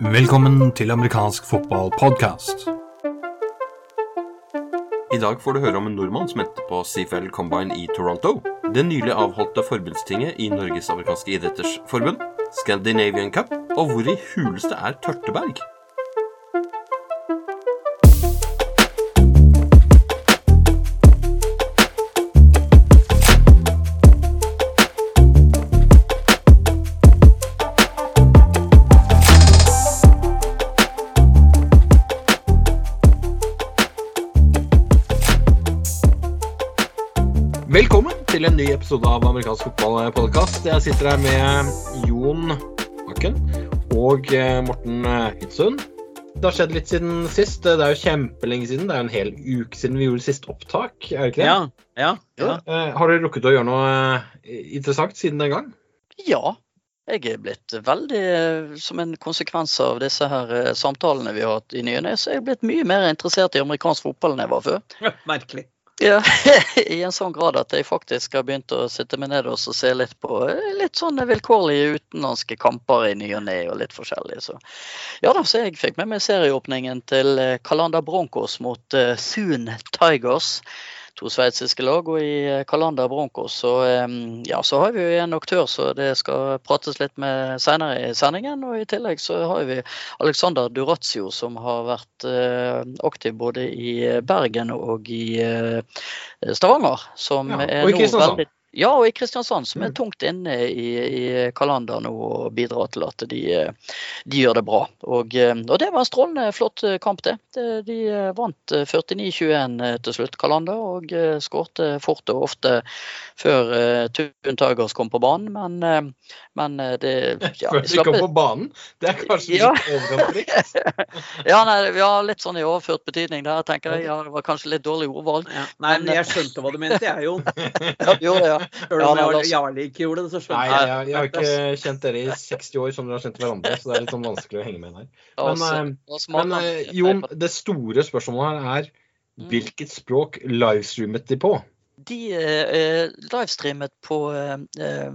Velkommen til amerikansk fotballpodkast. I dag får du høre om en nordmann som endte på CFL Combine i Toronto, det nylig avholdte forbundstinget i Norges amerikanske idretters forbund, Scandinavian Cup, og hvor i huleste er Tørteberg? Til en ny episode av amerikansk fotballpodkast. Jeg sitter her med Jon Bakken og eh, Morten Hidsund. Det har skjedd litt siden sist. Det er jo kjempelenge siden. Det er jo en hel uke siden vi gjorde sist opptak. er det ikke det? Ja, ja, ja. Eh, Har dere rukket å gjøre noe eh, interessant siden den gang? ja. Jeg er blitt veldig, eh, som en konsekvens av disse her eh, samtalene vi har hatt i ny og ne, så er jeg blitt mye mer interessert i amerikansk fotball enn jeg var før. Merkelig. Ja, I en sånn grad at jeg faktisk har begynt å sitte meg ned og se litt på eh, litt sånne vilkårlige utenlandske kamper i ny og ne og litt forskjellig. Så ja da, så jeg fikk med meg serieåpningen til Kalanda Broncos mot eh, Thun Tigers. To sveitsiske lag, og i Kalander Calanda Broncos så, eh, ja, så har vi jo en aktør så det skal prates litt med senere i sendingen. Og i tillegg så har vi Alexander Durazio som har vært eh, aktiv både i Bergen og i eh, Stavanger. Som Ja, og i Kristiansand. Ja, og i Kristiansand, som er Mm. tungt inne i, i Kalander nå og bidrar til at de, eh, de gjør det bra. Og, eh, og det var en strålende flott eh, kamp, det. De vant eh, 49-21 eh, til slutt, Kalander, og skårte fort og ofte før Tun Tigers kom på banen. Men, men det ja, Før de kom på banen? Det er kanskje Ja. litt overraskende? ja, nei, vi har litt sånn i overført betydning der, tenker jeg. Ja, det var kanskje litt dårlig ordvalg. Ja. Nei, men jeg skjønte hva du mente, jeg, Jon. Ja, jo, ja. Selv Ja, om nei, ikke gjorde det, så skjønner jeg, jeg. jeg har ikke kjent dere i 60 år som dere har kjent hverandre, så det er litt sånn vanskelig å henge med her. Men, la Men smake eh. Jon, det store spørsmålet her er Mm. hvilket språk livestreamet de på? De eh, livestreamet på eh, eh,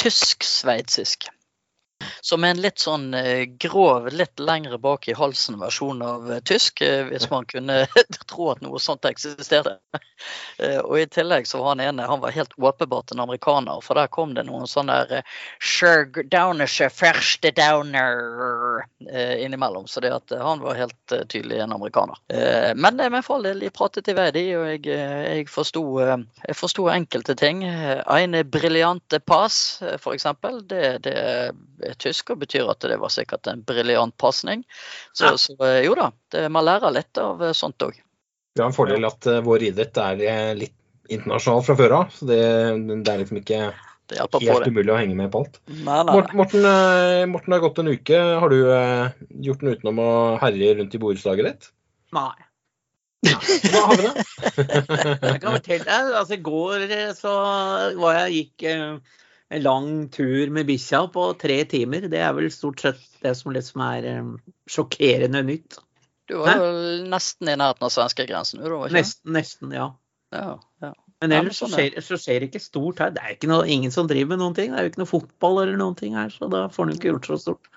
tysk-sveitsisk. Som er en litt sånn eh, grov, litt lengre bak i halsen versjon av eh, tysk, eh, hvis man kunne tro at noe sånt eksisterte. Og i tillegg så var han ene han var helt åpenbart en amerikaner, for der kom det noen sånne der «Sjøg første downer innimellom. Så det at han var helt tydelig en amerikaner. Men i med fall, de pratet i vei, de, og jeg, jeg forsto enkelte ting. Eine briljante pass, f.eks. Det, det er tysk og betyr at det var sikkert en briljant pasning. Så, Ja. så eh, jo da, det, man lærer litt av eh, sånt òg. Vi har en fordel at eh, vår idrett er litt internasjonal fra før av, så det, det er liksom ikke Det helt umulig å henge med på alt. Nei, nei, Mort- Morten, det Morten har gått en uke. Har du gjort noe utenom å herje rundt i borettslaget ditt? Nei. Hva har vi da? Jeg kan fortelle deg, altså I går så var jeg gikk en lang tur med bikkja på tre timer. Det er vel stort sett det som liksom er eh, sjokkerende nytt. Du var jo nesten i nærheten av svenskegrensen, du da? Nesten, nesten, ja. Ja, ja. Men ellers så men sånn er skjer, så skjer det ikke stort her. Det er ikke noe, ingen som driver med noen ting. Det er jo ikke noe fotball eller noen ting her, så da får han ikke gjort så stort.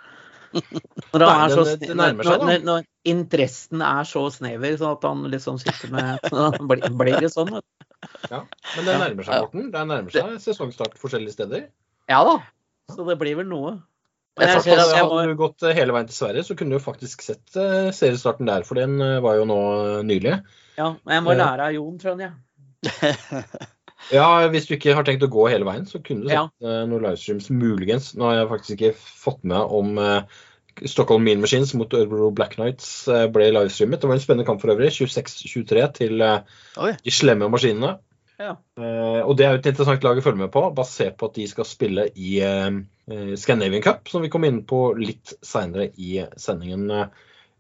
Når, han er så, når, når, når interessen er så snever, sånn at han liksom sitter med blir, blir det sånn. vet du. Ja, men det nærmer seg. Morten. Det nærmer seg sesongstart forskjellige steder. Ja da. Så det blir vel noe. Men Jeg ser at jeg må, Hadde du gått eh, hele veien til Sverige, så kunne du faktisk sett eh, seriestarten der, for den eh, var jo nå nylig. ja, men jeg må lære av Jon, tror jeg. Ja, hvis du ikke har tenkt å gå hele veien, så kunne du sett Ja. noen livestreams muligens. Nå har jeg faktisk ikke fått med om Stockholm Mean Machines mot Ørbro Black Knights eh, ble livestreamet. Det var en spennende kamp for øvrig. 26-23 til eh, Oi. de slemme maskinene. Ja. Eh, og det er jo et interessant lag å følge med på, basert på at de skal spille i Scandinavian Cup, som vi kommer inn på litt seinere i sendingen.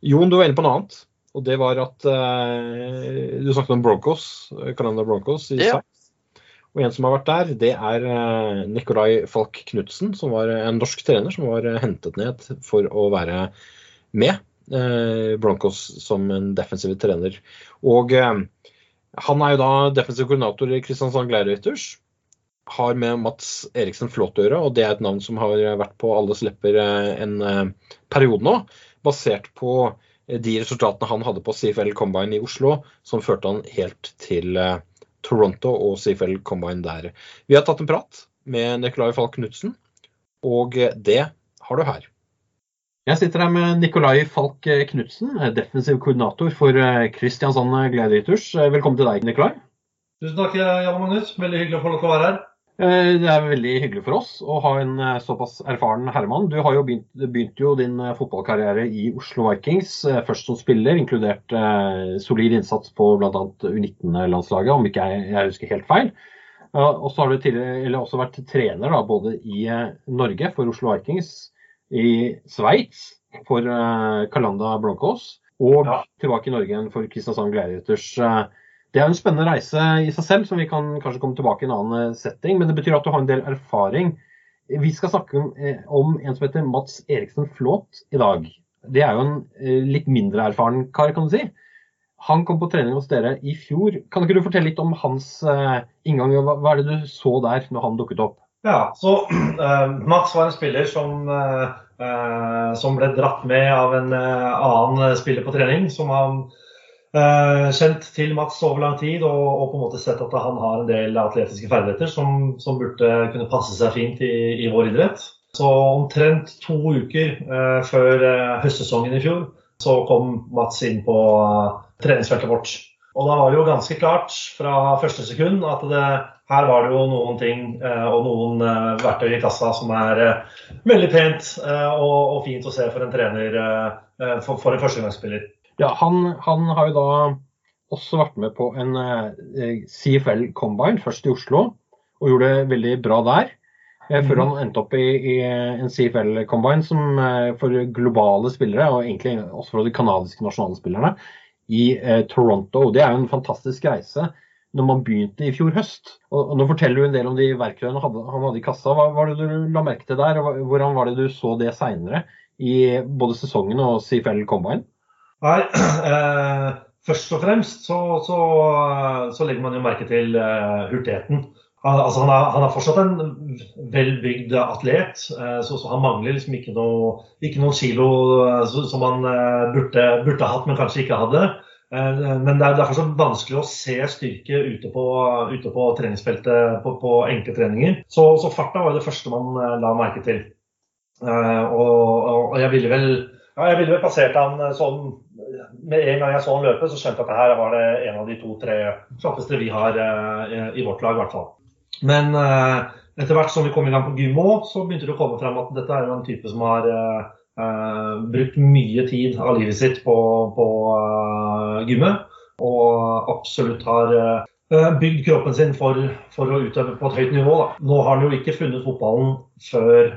Jon, du var inne på noe annet. Og det var at du snakket om Broncos, Canada Broncos i Ja. Sveits. Og en som har vært der, det er eh, Nikolai Falk Knutsen, som var en norsk trener som var hentet ned for å være med eh, Broncos som en defensiv trener. Og eh, han er jo da defensiv koordinator i Kristiansand Gladiators. har med Mats Eriksen Flåt å gjøre, og det er et navn som har vært på alles lepper en periode nå, basert på de resultatene han hadde på CFL Combine i Oslo, som førte han helt til Toronto og CFL Combine der. Vi har tatt en prat med Nicolai Falk Knutsen, og det har du her. Jeg sitter her med Nicolai Falk Knutsen, defensiv koordinator for Kristiansand Gladiators. Velkommen til deg, Nicolai. Tusen takk, Jan Magnus. Veldig hyggelig å få lov til å være her. Eh, det er veldig hyggelig for oss å ha en eh, såpass erfaren herremann. Du har jo begynt, begynt jo din eh, fotballkarriere i Oslo Vikings, først som spiller, inkludert solid innsats på bl.a. U19-landslaget, om ikke jeg, jeg, husker helt feil. Og så har du tidligere, også vært trener da, både i Norge for Oslo Vikings, i Sveits for Calanda Broncos, og ja. tilbake i Norge igjen for Kristiansand Gladiators. Eh, det er en spennende reise i seg selv, som vi kan kanskje komme tilbake i en annen eh, setting. Men det betyr at du har en del erfaring. Vi skal snakke om, eh, en som heter Mats Eriksen Flåt i dag. Det er jo en eh, litt mindre erfaren kar, kan du si. Han kom på trening hos dere i fjor. Kan ikke du fortelle litt om hans uh, inngang? Hva, er det du så der når han dukket opp? Ja, så uh, Mats var en spiller som, uh, som ble dratt med av en annen spiller på trening. som han Uh, kjent til Mats over lang tid og, og, på en måte sett at han har en del atletiske ferdigheter som, som burde kunne passe seg fint i, i, vår idrett. Så omtrent to uker eh, før eh, høstsesongen i fjor så kom Mats inn på treningsfeltet vårt. Og da var det jo ganske klart fra første sekund at det, her var det jo noen ting og noen verktøy i kassa som er veldig pent og, og, fint å se for en trener for, for en førstegangsspiller. Ja, han, han, har jo da også vært med på en eh, CFL Combine, først i Oslo, og gjorde det veldig bra der. Eh, før han endte opp i, i en CFL Combine som eh, for globale spillere, og egentlig også for de canadiske nasjonale spillerne, i eh, Toronto. Det er jo en fantastisk reise når man begynte i fjor høst. Og, og Nå forteller du en del om de verktøyene han, han hadde i kassa. Hva var det du la merke til der, og hvordan var det du så det seinere i både sesongen og CFL Combine? Nei, eh, først og fremst så, så, så, legger man jo merke til eh, hurtigheten. Han, altså han, er, han, er, fortsatt en velbygd atlet, eh, så, så, han mangler liksom ikke, noe, ikke noen kilo eh, som han eh, burde, burde, hatt, men kanskje ikke hadde. Eh, men det er derfor så vanskelig å se styrke ute på, ute på treningsfeltet på, på, enkle treninger. Så, så farta var det første man la merke til. Og, og jeg ville vel ja, jeg ville vel passert han sånn Med en gang jeg så han løpe, så skjønte jeg at her var det en av de to-tre kjappeste vi har uh, i vårt lag, i hvert fall. Men uh, etter hvert som vi kom i gang på gymmo, så begynte det å komme frem at dette er en type som har uh, brukt mye tid av livet sitt på, på gymmet. Og absolutt har bygd kroppen sin for, for, å utøve på et høyt nivå. Da. Nå har han jo ikke funnet fotballen før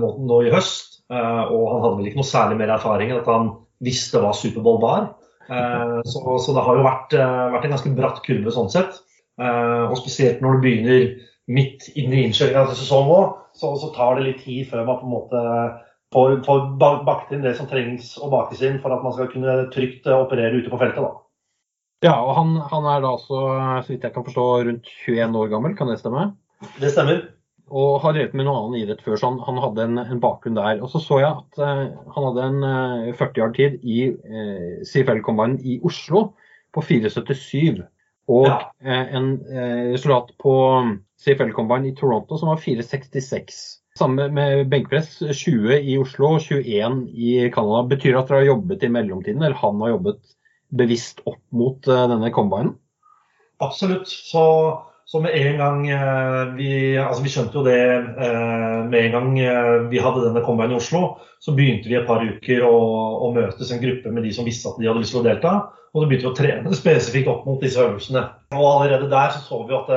nå, nå i høst. Eh, og han hadde vel ikke noe særlig mer erfaring enn at han visste hva Superbowl var. Eh, så, så, det har jo vært, eh, vært, en ganske bratt kurve sånn sett. Og spesielt når du begynner midt inn i innkjøringa til sesongen òg, så, så, tar det litt tid før man på en måte får, får bakt inn det som trengs å bakes inn for at man skal kunne trygt operere ute på feltet. da. Ja, og han, han er da altså, så vidt jeg kan forstå, rundt 21 år gammel, kan det stemme? Det stemmer og har drevet med noe annen idrett før, så han, han hadde en, en, bakgrunn der. Og så så jeg at uh, han hadde en uh, 40 yard tid i uh, CFL Combine i Oslo på 4,77. Og ja. uh, en resultat på CFL Combine i Toronto som var 4,66. Samme med benkpress. 20 i Oslo, og 21 i Canada. Betyr det at dere har jobbet i mellomtiden, eller han har jobbet bevisst opp mot denne combinen? Absolutt. Så så med en gang eh, vi, altså vi skjønte jo det eh, med en gang eh, vi hadde denne combine i Oslo, så begynte vi et par uker å, å, møtes en gruppe med de som visste at de hadde lyst til å delta. Og så begynte vi å trene spesifikt opp mot disse øvelsene. Og allerede der så så vi at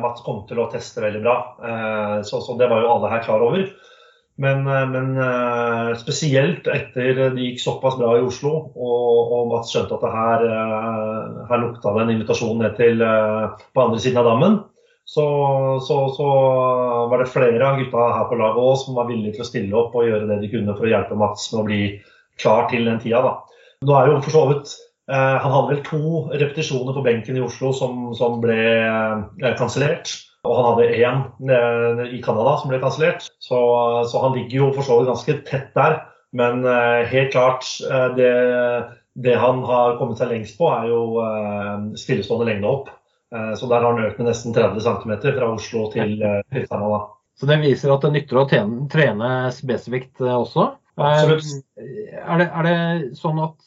Mats kom til å teste veldig bra. Så, så det var jo alle her klar over. Men, eh, men, eh, spesielt etter det gikk såpass bra i Oslo, og, og Mats skjønte at det her, eh, her lukta det en invitasjon ned til på andre siden av dammen, så, så, så, var det flere av gutta her på laget også som var villige til å stille opp og gjøre det de kunne for å hjelpe Mats med å bli klar til den tida. Da. Nå er jo for så vidt Han hadde vel to repetisjoner på benken i Oslo som, som ble kansellert. Og han hadde én i Canada som ble kansellert, så, så, han ligger jo for så vidt ganske tett der. Men helt klart, det, det, han har kommet seg lengst på, er jo stillestående lengde opp. Så der har han økt med nesten 30 cm fra Oslo til, Canada. Så det viser at det nytter å trene, trene spesifikt også? Absolutt. Er det, er det sånn at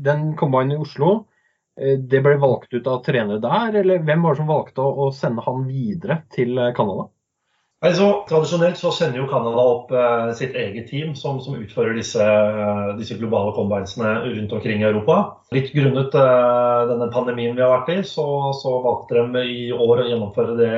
den combinen i Oslo Eh, det ble valgt ut av trenere der, eller hvem var det som valgte å, sende han videre til eh, Canada? Altså, tradisjonelt så sender jo Canada opp eh, sitt eget team som, som utfører disse, eh, disse, globale combinesene rundt omkring i Europa. Litt grunnet eh, denne pandemien vi har vært i, så, så, valgte de i år å gjennomføre det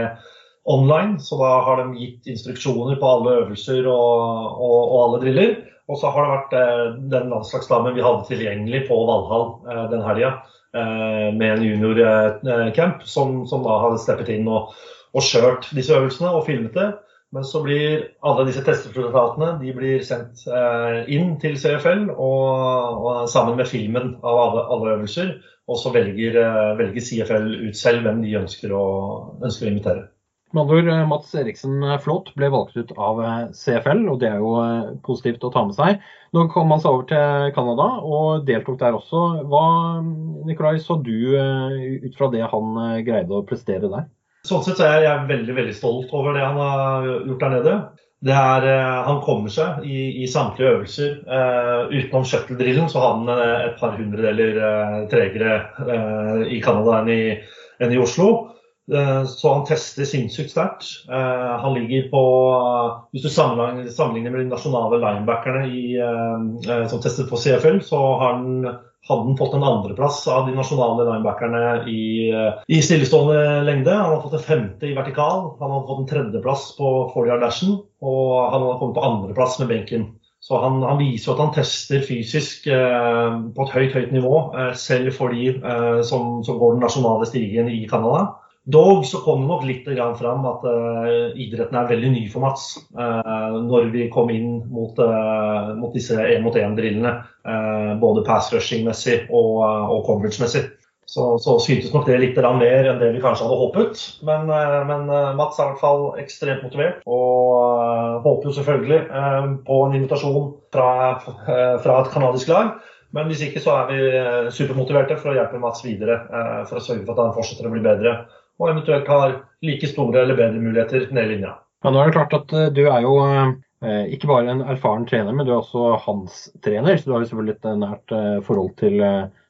online. Så da har de gitt instruksjoner på alle øvelser og, og, og alle driller. Og så har det vært eh, den landslagsdamen vi hadde tilgjengelig på Valhall den helga. Eh, med en juniorcamp, som, som da hadde steppet inn og, og kjørt disse øvelsene og filmet det. Men så blir alle disse testresultatene de blir sendt eh, inn til CFL og, og, sammen med filmen av alle, alle øvelser. Og så velger, eh, velger, CFL ut selv hvem de ønsker å, ønsker å invitere. Med andre ord, eh, Mats Eriksen eh, Flåt ble valgt ut av eh, CFL, og det er jo positivt å ta med seg. Nå kom han seg over til Canada og deltok der også. Hva Nikolai, så du ut fra det han greide å prestere der? Sånn sett så er jeg veldig veldig stolt over det han har gjort der nede. Er, han kommer seg i, i samtlige øvelser. Uh, utenom shuttle-drillen så har han et par hundredeler uh, tregere uh, i Canada enn i, enn i Oslo. Eh, så han tester sinnssykt sterkt. Eh, han ligger på Hvis du sammenligner med de nasjonale linebackerne i, eh, som testet på CFL, så har han, hadde han fått en andreplass av de nasjonale linebackerne i, i, stillestående lengde. Han hadde fått en femte i vertikal. Han hadde fått en tredjeplass på 40 dashen og han hadde kommet på andreplass med benken. Så han, han, viser jo at han tester fysisk eh, på et høyt høyt nivå, eh, selv for de eh, som, som, går den nasjonale stigen i Canada. Dog så kom det nok litt fram at uh, idretten er veldig ny for Mats. Uh, når vi kom inn mot, uh, mot disse én-mot-én-drillene. både pass rushing-messig og, og coverage-messig. Så, så, syntes nok det litt mer enn det vi kanskje hadde håpet. Men, men Mats er i hvert fall ekstremt motivert. Og håper jo selvfølgelig på en invitasjon fra, fra et canadisk lag. Men hvis ikke så er vi supermotiverte for å hjelpe Mats videre. For å sørge for at han fortsetter å bli bedre og eventuelt har like store eller bedre muligheter ned linja. Ja, nå er det klart at eh, Du er jo eh, ikke bare en erfaren trener, men du er også hans trener. Så du har jo selvfølgelig et nært eh, forhold til,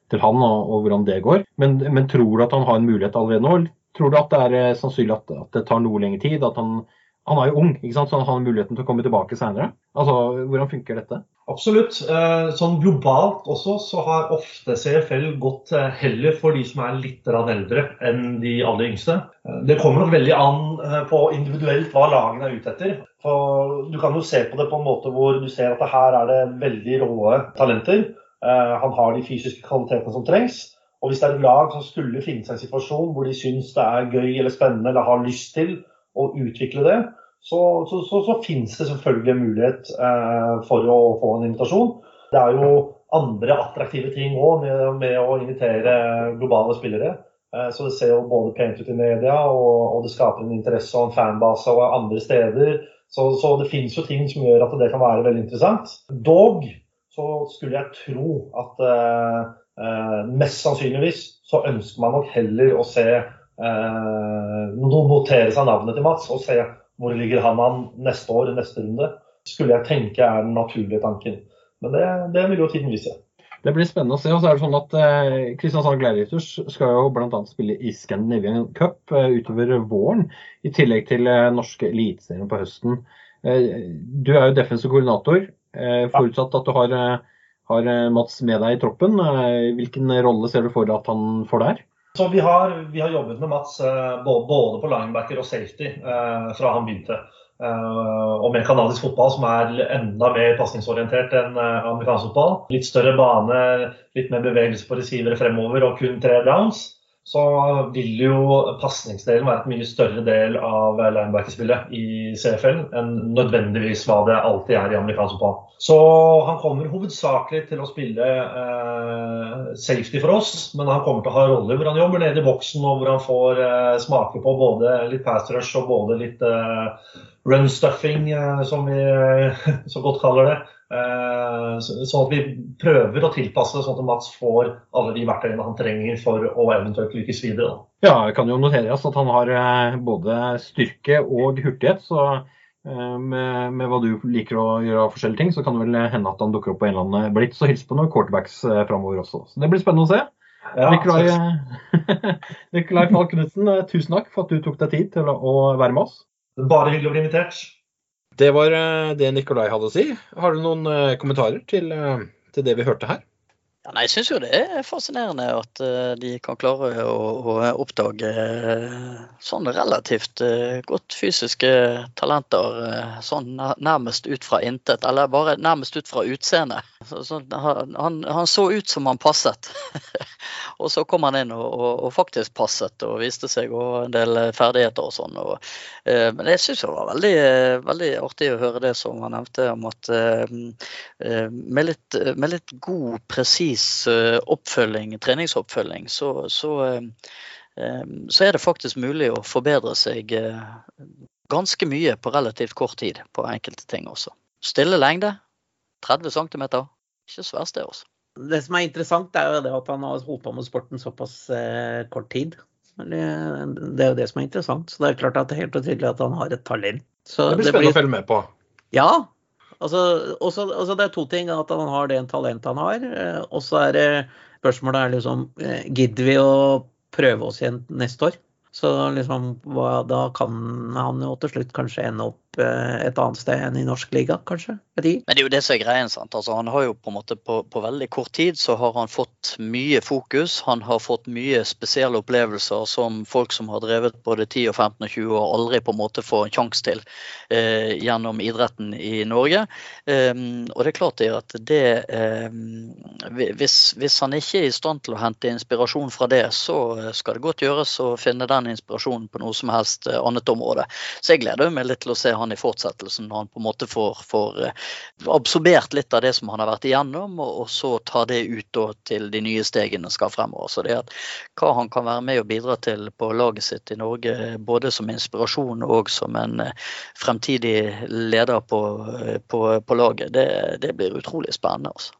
til han og, og, hvordan det går. Men, men, tror du at han har en mulighet allerede nå? Tror du at det er sannsynlig at, at det tar noe lengre tid? At han, han er jo ung, ikke sant? så han har muligheten til å komme tilbake senere. Altså, hvordan funker dette? Absolutt. Eh, sånn globalt også så har ofte CFL gått eh, heller for de som er litt eldre enn de aller yngste. Eh, det kommer nok veldig an på individuelt hva lagene er ute etter. For du kan jo se på det på en måte hvor du ser at her er det veldig råe talenter. Han har de fysiske kvalitetene som trengs. Og hvis det er et lag som skulle finne seg en situasjon hvor de syns det er gøy eller spennende eller har lyst til å utvikle det, så, så, så, så finnes det selvfølgelig en mulighet eh, for å få en invitasjon. Det er jo andre attraktive ting òg med, med, å invitere globale spillere. Eh, så det ser jo både pent ut i media, og, og det skaper en interesse og en fanbase og andre steder. Så, så, det finnes jo ting som gjør at det kan være veldig interessant. Dog så skulle jeg tro at eh, eh mest sannsynligvis så ønsker man nok heller å se eh, notere seg navnet til Mats og se hvor ligger han an neste år, neste runde. Skulle jeg tenke er den naturlige tanken. Men det, det vil jo tiden vise. Det blir spennende å se. og så er det sånn at eh, Kristiansand Gladiators skal jo bl.a. spille i Scandinavian Cup eh, utover våren, i tillegg til eh, norske eliteserien på høsten. Eh, du er jo defensiv koordinator. Eh, forutsatt at du har, eh, har, Mats med deg i troppen. hvilken rolle ser du for deg at han får der? Så vi har, vi har, jobbet med Mats eh, både på linebacker og safety eh, fra han begynte. Eh, og med kanadisk fotball, som er enda mer pasningsorientert enn amerikansk fotball. Litt større bane, litt mer bevegelse på receivere fremover og kun tre downs. Så vil jo pasningsdelen være et mye større del av linebacker-spillet i CFL enn nødvendigvis hva det alltid er i amerikansk fotball. Så han kommer hovedsakelig til å spille eh, safety for oss, men han kommer til å ha roller hvor han jobber nede i boksen og hvor han får eh, smake på både litt pass rush og både litt eh, run stuffing, eh, som vi så godt kaller det. Sånn at vi prøver å tilpasse sånn at Mats får alle de verktøyene han trenger for å eventuelt lykkes videre. Ja, jeg kan jo notere oss at han har eh, både styrke og hurtighet. så eh, med, med, hva du liker å gjøre av forskjellige ting, så kan det vel hende at han dukker opp på en eller annen blitz og hilser på noen quarterbacks framover også. Så det blir spennende å se. Ja, Nikolai, Nikolai Falk Knutsen, tusen takk for at du tok deg tid til å være med oss. Bare hyggelig å bli invitert. Det var eh, det Nikolai hadde å si. Har du noen eh, kommentarer til, eh, til det vi hørte her? Ja, nei, jeg syns jo det er fascinerende at uh, de kan klare å, å oppdage uh, sånne relativt uh, godt fysiske talenter sånn nærmest ut fra intet, eller bare nærmest ut fra utseendet. Han, han, så ut som han passet. og så kom han inn og, og, og, faktisk passet og viste seg og en del ferdigheter og sånn. Og, men jeg syns det var veldig, veldig, artig å høre det som han nevnte om at med litt, med litt god, presis presis eh, oppfølging, treningsoppfølging, så, så, eh, eh, så, er det faktisk mulig å forbedre seg ganske mye på relativt kort tid på enkelte ting også. Stille lengde, 30 cm, ikke så verst det også. Det som er interessant, er jo det at han har holdt på med sporten såpass kort tid. Det er jo det som er interessant. Så det er klart at det er helt tydelig at han har et talent. Så det blir spennende det blir... å følge med på. Ja, Altså, også, altså det er to ting. At han har det talentet han har. Eh, og så er det spørsmålet er liksom eh, Gidder vi å prøve oss igjen neste år? Så liksom, hva, da kan han jo til slutt kanskje ende opp et annet sted enn i norsk liga, kanskje? Men det er jo det som er greien. sant? Altså, han har jo på en måte på, på, veldig kort tid så har han fått mye fokus. Han har fått mye spesielle opplevelser som folk som har drevet både 10, og 15 og 20 år aldri på en måte får en sjanse til eh, gjennom idretten i Norge. Eh, og det er klart det at det eh, hvis, hvis, han ikke er i stand til å hente inspirasjon fra det, så skal det godt gjøres å finne den inspirasjonen på noe som helst annet område. Så jeg gleder meg litt til å se han han i fortsettelsen når han på en måte får, får eh, absorbert litt av det som han har vært igjennom, og, så tar det ut til de nye stegene skal fremover. Så det at hva han kan være med og bidra til på laget sitt i Norge, både som inspirasjon og som en eh, fremtidig leder på, eh, på, på laget, det, det, blir utrolig spennende. altså.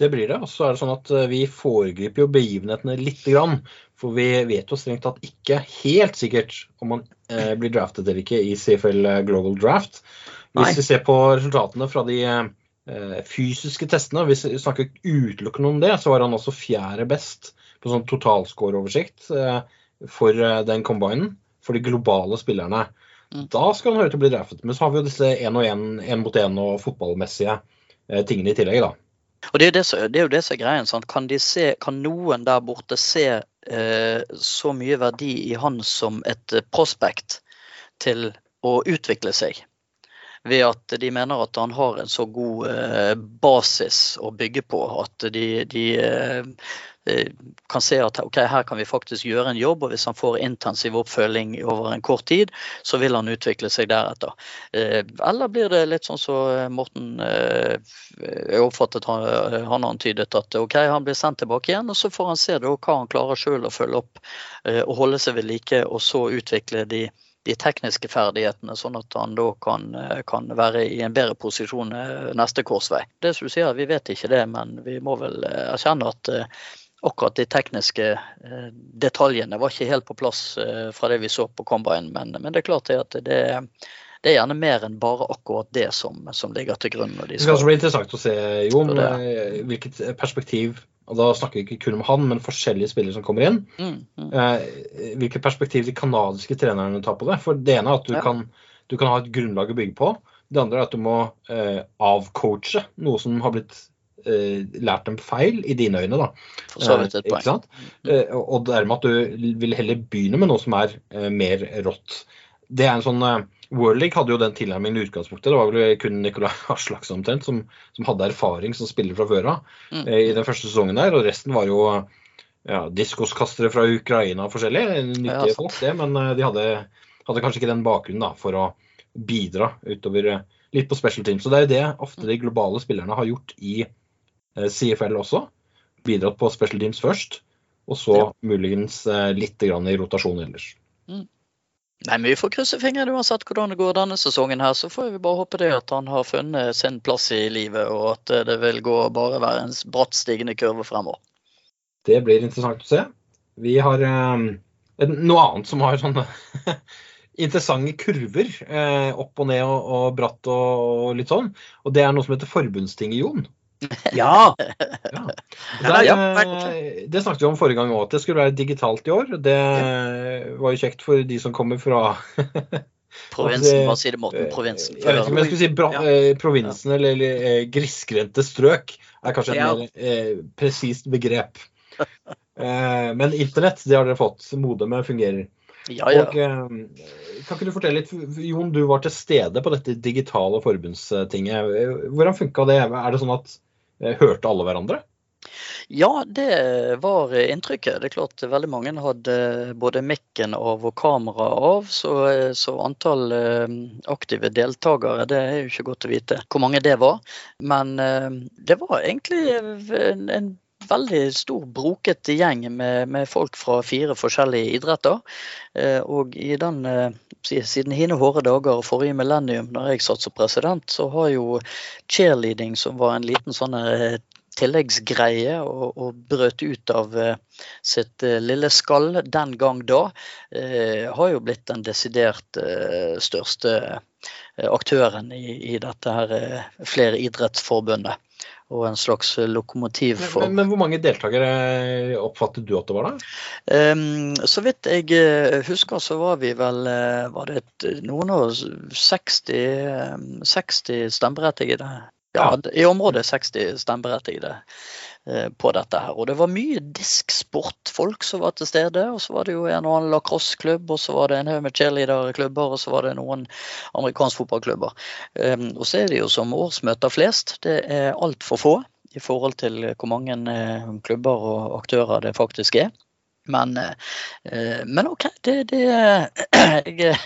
Det blir det. Og så er det sånn at vi foregriper jo begivenhetene litt. Grann, for vi vet jo strengt tatt ikke helt sikkert om eh, blir draftet eller ikke i CFL Global Draft. Hvis Nei. vi ser på resultatene fra de eh, fysiske testene, hvis vi snakker utelukkende om det, så var han også fjerde best på sånn totalscoreoversikt eh, for eh, den combinen, for de globale spillerne. Mm. Da skal han høre til å bli draftet. Men så har vi jo disse én og én, én mot én og fotballmessige eh, tingene i tillegg, da. Og Det er, det, som, det er jo det som er greien. Sant? Kan, se, kan noen der borte se eh, så mye verdi i han som et eh, prospect til å utvikle seg? Ved at de mener at han har en så god eh, basis å bygge på at de, de eh, Eh, kan se at okay, her kan vi faktisk gjøre en jobb, og hvis han får intensiv oppfølging over en kort tid, så vil han utvikle seg deretter. Eller blir det litt sånn som så Morten jeg oppfattet han, han antydet at ok, han blir sendt tilbake igjen, og så får han se hva han klarer sjøl å følge opp og holde seg ved like, og så utvikle de de tekniske ferdighetene, sånn at han da kan, kan, være i en bedre posisjon neste korsvei. Det som du sier, Vi vet ikke det, men vi må vel erkjenne at akkurat de tekniske eh, detaljene var ikke helt på plass eh, fra det vi så på Combine. Men, men det er klart at det, det, er gjerne mer enn bare akkurat det som, som ligger til grunn. det skal også bli interessant å se, Jon, eh, hvilket perspektiv og Da snakker vi ikke kun om han, men forskjellige spillere som kommer inn. Mm, mm. hvilket perspektiv de canadiske trenerne tar på det. For Det ene er at du, ja. kan, du kan ha et grunnlag å bygge på. Det andre er at du må eh, avcoache noe som har blitt eh, lært dem feil, i dine øyne. da. For så vidt et eh, poeng. Eh, og dermed at du vil heller begynne med noe som er eh, mer rått. Det er en sånn eh, World League hadde jo den tilnærmingen i utgangspunktet. Det var vel kun Nicolai Aslaksen omtrent som, som, hadde erfaring som spiller fra før av mm. i den første sesongen der. Og resten var jo ja, diskoskastere fra Ukraina og forskjellig. Nyttige Ja, folk, det, men eh, de hadde, hadde kanskje ikke den bakgrunnen da, for å bidra utover eh, litt på special teams. Så det er jo det ofte de globale spillerne har gjort i eh, CFL også. Bidratt på special teams først, og så Ja. muligens eh, litt grann i rotasjon ellers. Nei, men Vi får krysse fingrene uansett hvordan det går denne sesongen. her, Så får vi bare håpe det at han har funnet sin plass i livet, og at eh, det vil gå bare være en bratt stigende kurve fremover. Det blir interessant å se. Vi har eh, noe annet som har sånne interessante kurver. Eh, opp og ned og, og bratt og, og litt sånn. Og det er noe som heter forbundstinget, Jon. Ja! Ja. Der, ja, eh, det snakket vi om forrige gang òg, at det skulle være digitalt i år. Det var jo kjekt for de som kommer fra Provinsen, hva sier det, Morten. eh, Provinsen. Jeg vet ikke om jeg skulle si bra, Ja. eh, provinsen eller, eller eh, grisgrendte strøk. er kanskje et Ja. mer eh, presist begrep. Eh, men internett, det har dere fått. Modemet fungerer. Ja, ja. Og, eh, kan ikke du fortelle litt, Jon, du var til stede på dette digitale forbundstinget. Hvordan funka det? Er det sånn at hørte alle hverandre? Ja, det var inntrykket. Det er klart veldig mange hadde både mikken av og kameraet av, så, så antall eh, aktive deltakere, det er jo ikke godt å vite hvor mange det var. Men eh, det var egentlig en, en veldig stor, brokete gjeng med, med folk fra fire forskjellige idretter. Eh, Og i den, eh, siden hine hårde dager og forrige millennium, når jeg satt som president, så har jo cheerleading, som var en liten sånn eh, tilleggsgreie og, og brøt ut av eh, sitt eh, lille skall den gang da, eh, har jo blitt den desidert største aktøren i, i dette her flere idrettsforbundet. Og en slags lokomotiv for Men, men hvor mange deltakere oppfattet du at det var da? Um, så vidt jeg eh, husker, så var vi vel eh, Var det et, noen og 60, eh, 60 stemmeberettigede? Ja, i området 60 stemmeberettigede eh, på dette her. Og det var mye disksportfolk som var til stede. Og så var det jo en og annen lacrosseklubb, og så var det en haug med cheerleaderklubber, og så var det noen amerikanske fotballklubber. Ehm, og så er det jo som årsmøter flest. Det er altfor få i forhold til hvor mange eh, klubber og aktører det faktisk er. Men, eh, men OK, det, det jeg,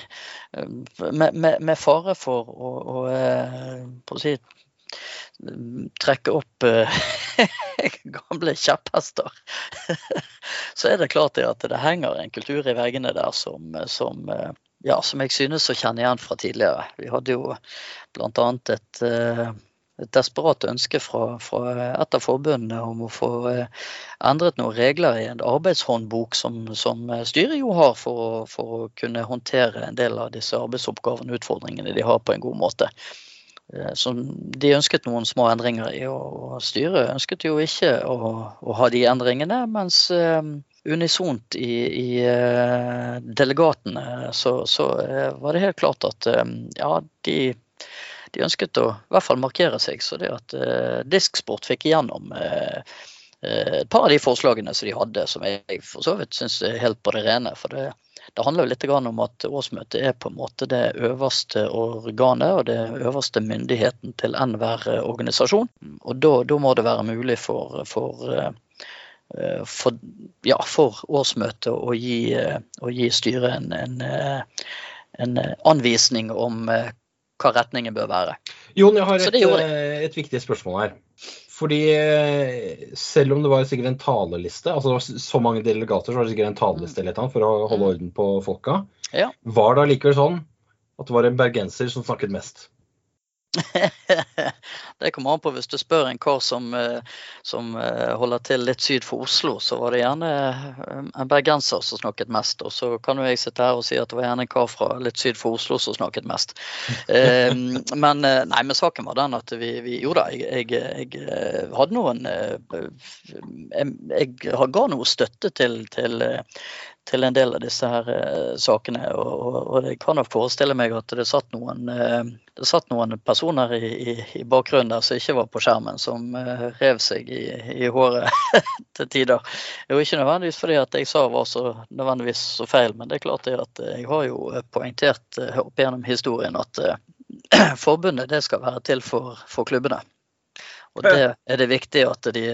eh, med, med, fare for å, å, eh, å si, trekke opp eh, gamle kjepphester, så er det klart at det henger en kultur i veggene der som, som, eh, ja, som jeg synes å kjenne igjen fra tidligere. Vi hadde jo bl.a. et eh, et desperat ønske fra, fra et av forbundene om å få endret noen regler i en arbeidshåndbok som, som styret jo har for for å kunne håndtere en del av disse arbeidsoppgavene og utfordringene de har på en god måte. Eh, Som de ønsket noen små endringer i, og styre, ønsket jo ikke å, å ha de endringene. Mens eh, unisont i, i eh, delegatene så, så var det helt klart at ja, de de ønsket å i hvert fall markere seg. Så det at Disksport fikk igjennom et par av de forslagene som de hadde, som jeg for så vidt syns er helt på det rene. For det, det handler jo litt om at årsmøtet er på en måte det øverste organet og det øverste myndigheten til enhver eh, organisasjon. Og da, da må det være mulig for, for eh, eh, for, ja, for årsmøtet å gi, å gi styret en, en, en anvisning om hva retningen bør være. Jon, jeg har et, eh, et viktig spørsmål her. Fordi eh, selv om det var sikkert en taleliste, altså det var så mange delegater, så var det sikkert en taleliste eller annet for å holde orden på folka. Ja. Var det allikevel sånn at det var en bergenser som snakket mest? det kommer an på hvis du spør en kar som, eh, som eh, holder til litt syd for Oslo, så var det gjerne eh, en bergenser som snakket mest. Og så kan jo jeg sitte her og si at det var gjerne en kar fra litt syd for Oslo som snakket mest. Eh, Men, nei, men saken var den at vi, vi jo da, jeg, jeg, jeg hadde noen Jeg, jeg ga noe støtte til, til, til en del av disse her eh, sakene. Og, og, jeg kan nok forestille meg at det satt noen, eh, det satt noen personer i, i, i bakgrunnen der som ikke var på skjermen, som eh, rev seg i, i håret til tider. Jo, ikke nødvendigvis fordi at jeg sa var så nødvendigvis så feil, men det er klart det at jeg har jo poengtert eh, opp gjennom historien at eh, forbundet det skal være til for, for klubbene. Og det er det viktig at de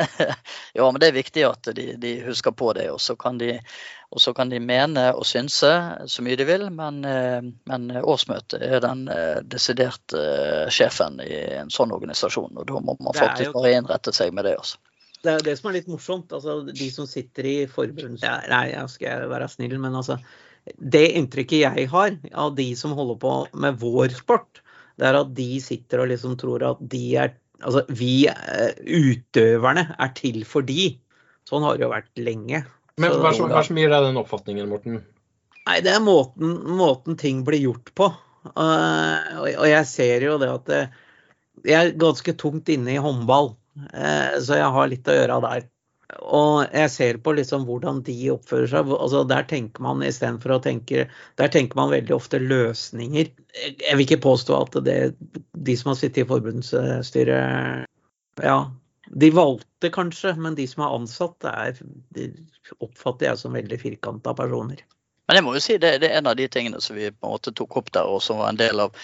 Ja, men det er viktig at de, de husker på det. Og så kan de, og så kan de mene og synse så mye de vil, men, eh, men årsmøtet er den desiderte desidert eh, sjefen i en sånn organisasjon. Og da må man faktisk bare innrette seg med det. Også. Det er det som er litt morsomt. altså De som sitter i forbundet Nei, jeg skal være snill, men altså Det inntrykket jeg har av de som holder på med vår sport, det er at de sitter og liksom tror at de er Altså vi eh, utøverne er til for de. Sånn har det jo vært lenge. Men hva er som, gir deg den oppfatningen, Morten? Nei, det er måten, måten ting blir gjort på. Uh, og, og jeg ser jo det at jeg er ganske tungt inne i håndball, uh, så jeg har litt å gjøre der. Og jeg ser på liksom hvordan de oppfører seg. altså Der tenker man istedenfor å tenke Der tenker man veldig ofte løsninger. Jeg vil ikke påstå at det, de som har sittet i forbundsstyret Ja, de valgte kanskje, men de som er ansatt, er, oppfatter jeg som veldig firkanta personer. Men jeg må jo si det, det er en av de tingene som vi på en måte tok opp der, og som var en del av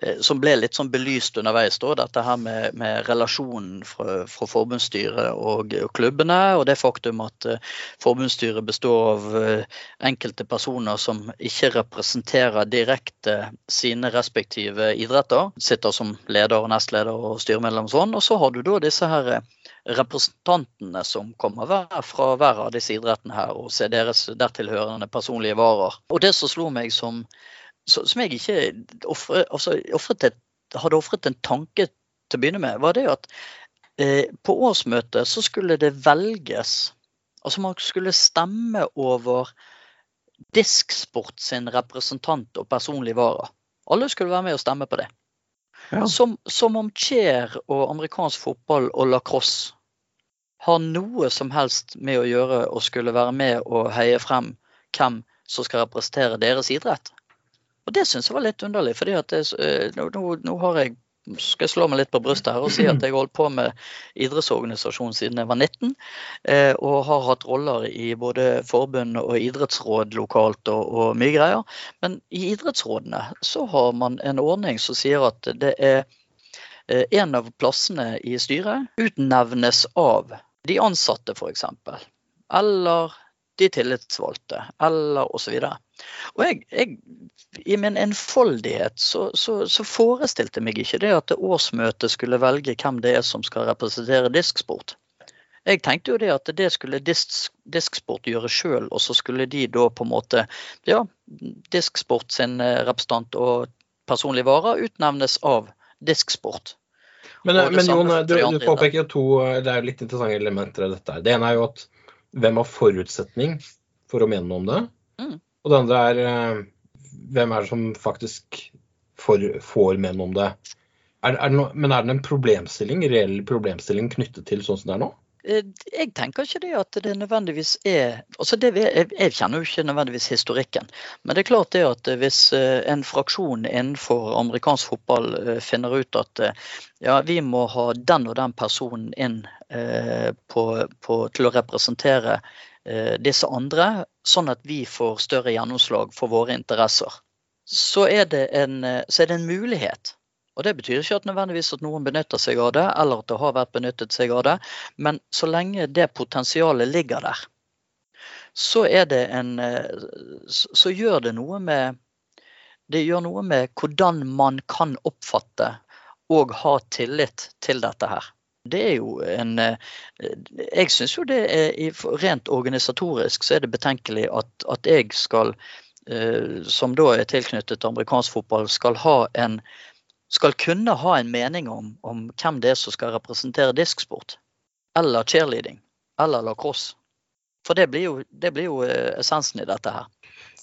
eh, Som ble litt sånn belyst underveis. Da, dette her med, med relasjonen fra, fra forbundsstyret og, og klubbene, og det faktum at eh, forbundsstyret består av eh, enkelte personer som ikke representerer direkte sine respektive idretter. Sitter som leder og nestleder og styremedlem og sånn. Og så har du da disse her eh, representantene som kommer fra hver av disse idrettene her, og ser deres dertilhørende personlige varer. Og det som slo meg som, som jeg ikke offre, altså, et, hadde ofret en tanke til å begynne med, var det at eh, på årsmøtet så skulle det velges Altså man skulle stemme over Disksport sin representant og personlig vara. Alle skulle være med og stemme på det. Som, som om chair og amerikansk fotball og lacrosse har noe som helst med å gjøre og skulle være med og heie frem hvem som skal representere deres idrett. Og det syns jeg var litt underlig, at eh, nå, nå, nå har jeg skal jeg slå meg litt på brystet her og si at jeg har holdt på med idrettsorganisasjon siden jeg var 19. eh, Og har hatt roller i både forbund og idrettsråd lokalt og, og mye greier. Men i idrettsrådene så har man en ordning som sier at det er eh, en av plassene i styret utnevnes av de ansatte f.eks. Eller de tillitsvalgte, eller osv. Og jeg, jeg, i min enfoldighet så, så, så forestilte meg ikke det at det årsmøtet skulle velge hvem det er som skal representere disksport. Jeg tenkte jo det at det skulle disk, Disksport gjøre sjøl, og så skulle de da på en måte Ja, Disksport sin eh, representant og personlig vare utnevnes av Disksport. Men, men Jon, du, du påpeker jo to det er jo litt interessante elementer i dette. Det ene er jo at hvem har forutsetning for å mene noe om det? Mm. Og det andre er eh, hvem er det som faktisk får, får mene noe om det? Er, er det no, men er det en problemstilling, reell problemstilling knyttet til sånn som det er nå? Eh, Jeg tenker ikke det at det nødvendigvis er altså det, jeg, jeg kjenner jo ikke nødvendigvis historikken. Men det er klart det at hvis eh, en fraksjon innenfor amerikansk fotball finner ut at ja, vi må ha den og den personen inn på, på, til å representere eh, disse andre, sånn at vi får større gjennomslag for våre interesser, så er en, eh, så er det en mulighet. Og Det betyr ikke at nødvendigvis at noen benytter seg av det, eller at det har vært benyttet seg av det. Men så lenge det potensialet ligger der, så en eh, så gjør det noe med Det gjør noe med hvordan man kan oppfatte og ha tillit til dette her. Det er jo en eh, Jeg syns jo det er rent organisatorisk så er det betenkelig at, at jeg skal, eh, som da er tilknyttet amerikansk fotball, skal ha en skal kunne ha en mening om, om hvem det er som skal representere disksport. Eller cheerleading. Eller lacrosse. For det blir jo, det blir jo eh, essensen i dette her.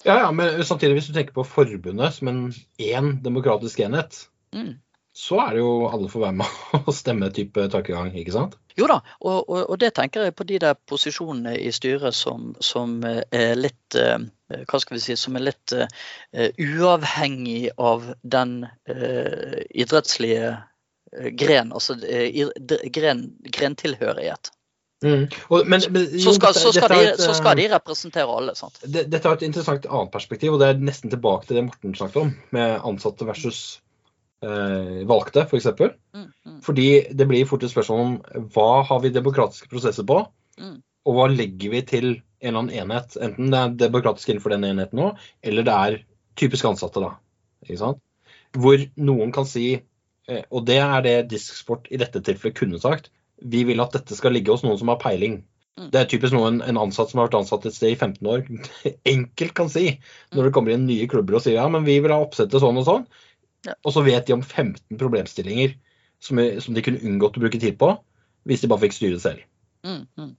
Ja, ja, men samtidig, hvis du tenker på forbundet som en én demokratisk enhet, Mm. Så er det jo alle får være med og stemme type tankegang, ikke sant? Jo da, og, og, og det tenker jeg på de der posisjonene i styret som, som eh, er litt eh, Hva skal vi si, som er litt uh, uavhengig av den uh, idrettslige eh, gren, altså uh, gren, grentilhørighet. Og, men, men, Så skal, så, skal dette de, så skal eh, de representere alle, sant. det- Dette er et interessant annet perspektiv, og det er nesten tilbake til det Morten snakket om, med ansatte versus eh, valgte, f.eks. Mm, mm. Fordi det blir fort et spørsmål om hva har vi demokratiske prosesser på, Mm. og hva legger vi til en eller annen enhet. Enten det er demokratisk innenfor den enheten nå, eller det er typisk ansatte, da. Ikke sant? Hvor noen kan si, eh, og det er det Disksport i dette tilfellet kunne sagt, vi vil at dette skal ligge hos noen som har peiling. Mm. Det er typisk noe en, en ansatt som har vært ansatt et sted i 15 år, enkelt kan si. Når det kommer inn nye klubber og sier ja, men vi vil ha oppsettet sånn og sånn. Og så vet de om 15 problemstillinger som, som de kunne unngått å bruke tid på, hvis de bare fikk styre selv. Mm, mm.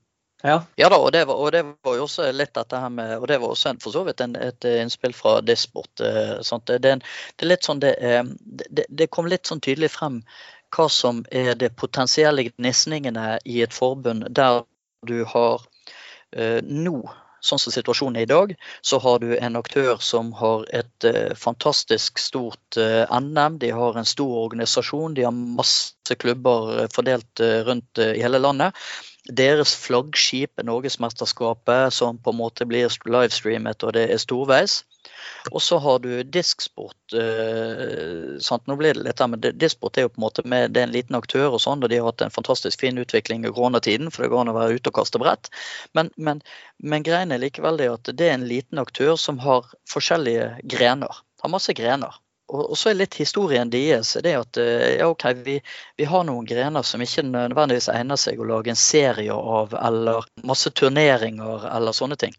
Ja. Ja da, og det, var, og det var jo også litt dette her med Og det var også en, for så vidt en, et innspill fra Disport. Eh? Det, det er litt sånn det, er- det, det kom litt sånn tydelig frem hva som er det potensielle gnisningene i et forbund der du har eh, nå, sånn som situasjonen er i dag, så har du en aktør som har et eh, fantastisk stort eh, NM. De har en stor organisasjon, de har masse klubber eh, fordelt rundt i hele landet. Deres flaggskip er Norgesmesterskapet, som på en måte blir livestreamet, og det er storveis. Og så har du disksport. Eh? Nå blir det litt der, men disksport er jo på en måte med, det er en liten aktør, og sånn, og de har hatt en fantastisk fin utvikling i koronatiden, for det går an å være ute og kaste brett. Men, men, men greien er likevel det at det er en liten aktør som har forskjellige grener. Har masse grener. Og, så er litt historien deres det at eh, ja, ok, vi, vi har noen grener som ikke nødvendigvis egner seg å lage en serie av, eller masse turneringer eller sånne ting.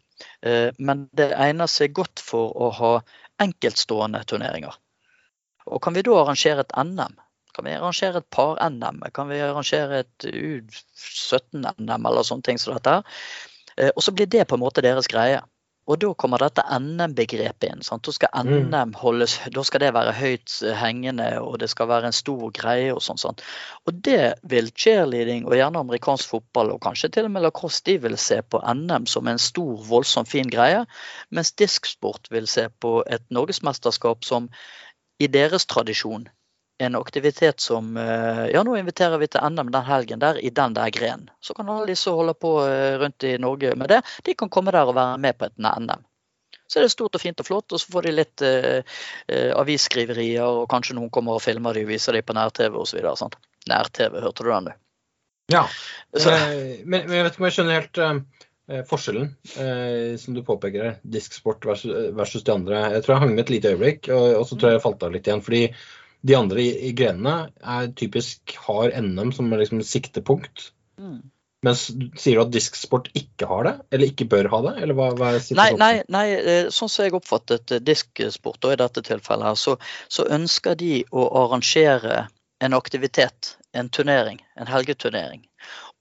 Eh, Men det egner seg godt for å ha enkeltstående turneringer. Og kan vi da arrangere et NM? Kan vi arrangere et par-NM? Kan vi arrangere et U17-NM eller sånne ting som dette? Eh, Og så blir det på en måte deres greie. Og da kommer dette NM-begrepet inn. Sant? Da skal Mm. NM holdes, da skal det være høyt eh, hengende, og det skal være en stor greie og sånn. sant? Og det vil cheerleading og gjerne amerikansk fotball og kanskje til og med lacrosse de vil se på NM som en stor, voldsom fin greie, mens disksport vil se på et norgesmesterskap som i deres tradisjon en aktivitet som eh, Ja, nå inviterer vi til NM den helgen der i den der grenen. Så kan alle de som holder på eh, rundt i Norge med det, de kan komme der og være med på et NM. Så er det stort og fint og flott, og så får de litt eh, eh, avisskriverier, og kanskje noen kommer og filmer de og viser de på nær-TV osv. Nær-TV, hørte du den, du? Ja, Så, men, men jeg vet ikke om jeg skjønner helt eh, forskjellen eh, som du påpeker her. Disksport versus, versus de andre. Jeg tror jeg hang med et lite øyeblikk, og, og så tror jeg jeg falt av litt igjen. fordi de andre i, i grenene er typisk har NM som liksom siktepunkt. mm. Mens sier du at disksport ikke har det? Eller ikke bør ha det? Eller hva, hva er Nei, nei, nei, eh, sånn som jeg oppfattet eh, disksport, og i dette tilfellet, her, så, så ønsker de å arrangere en aktivitet, en turnering, en helgeturnering.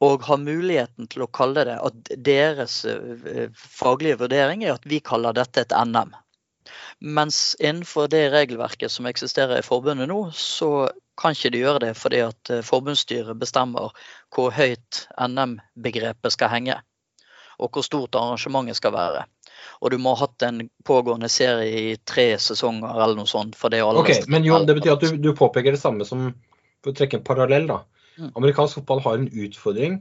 Og har muligheten til å kalle det at deres eh, faglige vurdering er at vi kaller dette et NM. Mens innenfor det regelverket som eksisterer i forbundet nå, så kan ikke de gjøre det fordi at eh, forbundsstyret bestemmer hvor høyt NM-begrepet skal henge. Og hvor stort arrangementet skal være. Og du må ha hatt en pågående serie i tre sesonger eller noe sånt. for det alle Ok, Men Jon, det betyr at du, du påpeker det samme som For å trekke en parallell, da. Mm. Amerikansk fotball har en utfordring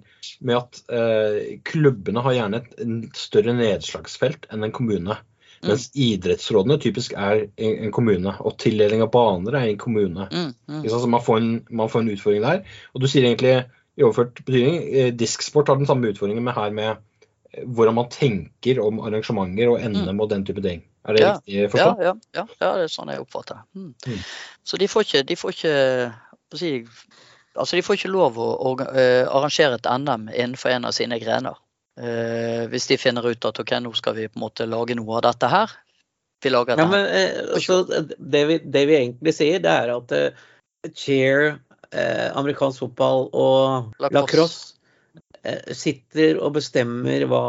med at eh, klubbene har gjerne et en større nedslagsfelt enn en kommune. Mm. Mens idrettsrådene typisk er en, en kommune, og tildeling av baner er en kommune. Mm, mm. Så man får, en, man får en utfordring der. Og du sier egentlig i overført betydning eh, disksport har den samme utfordringen med her med hvordan man tenker om arrangementer og NM og den type ting. Er det Mm. Ja. riktig Ja, forstått? ja, ja, ja, det er sånn jeg oppfatter det. Mm. Mm. Så de får ikke, de får ikke altså de får ikke lov å eh, arrangere et NM innenfor en av sine grener. Eh, hvis de finner ut at ok, nå skal vi på en måte lage noe av dette her. Vi lager et Ja, men eh, altså, det, vi, det vi egentlig sier, det er at eh, cheer, eh, amerikansk fotball og Lacrosse. lacrosse eh, sitter og bestemmer hva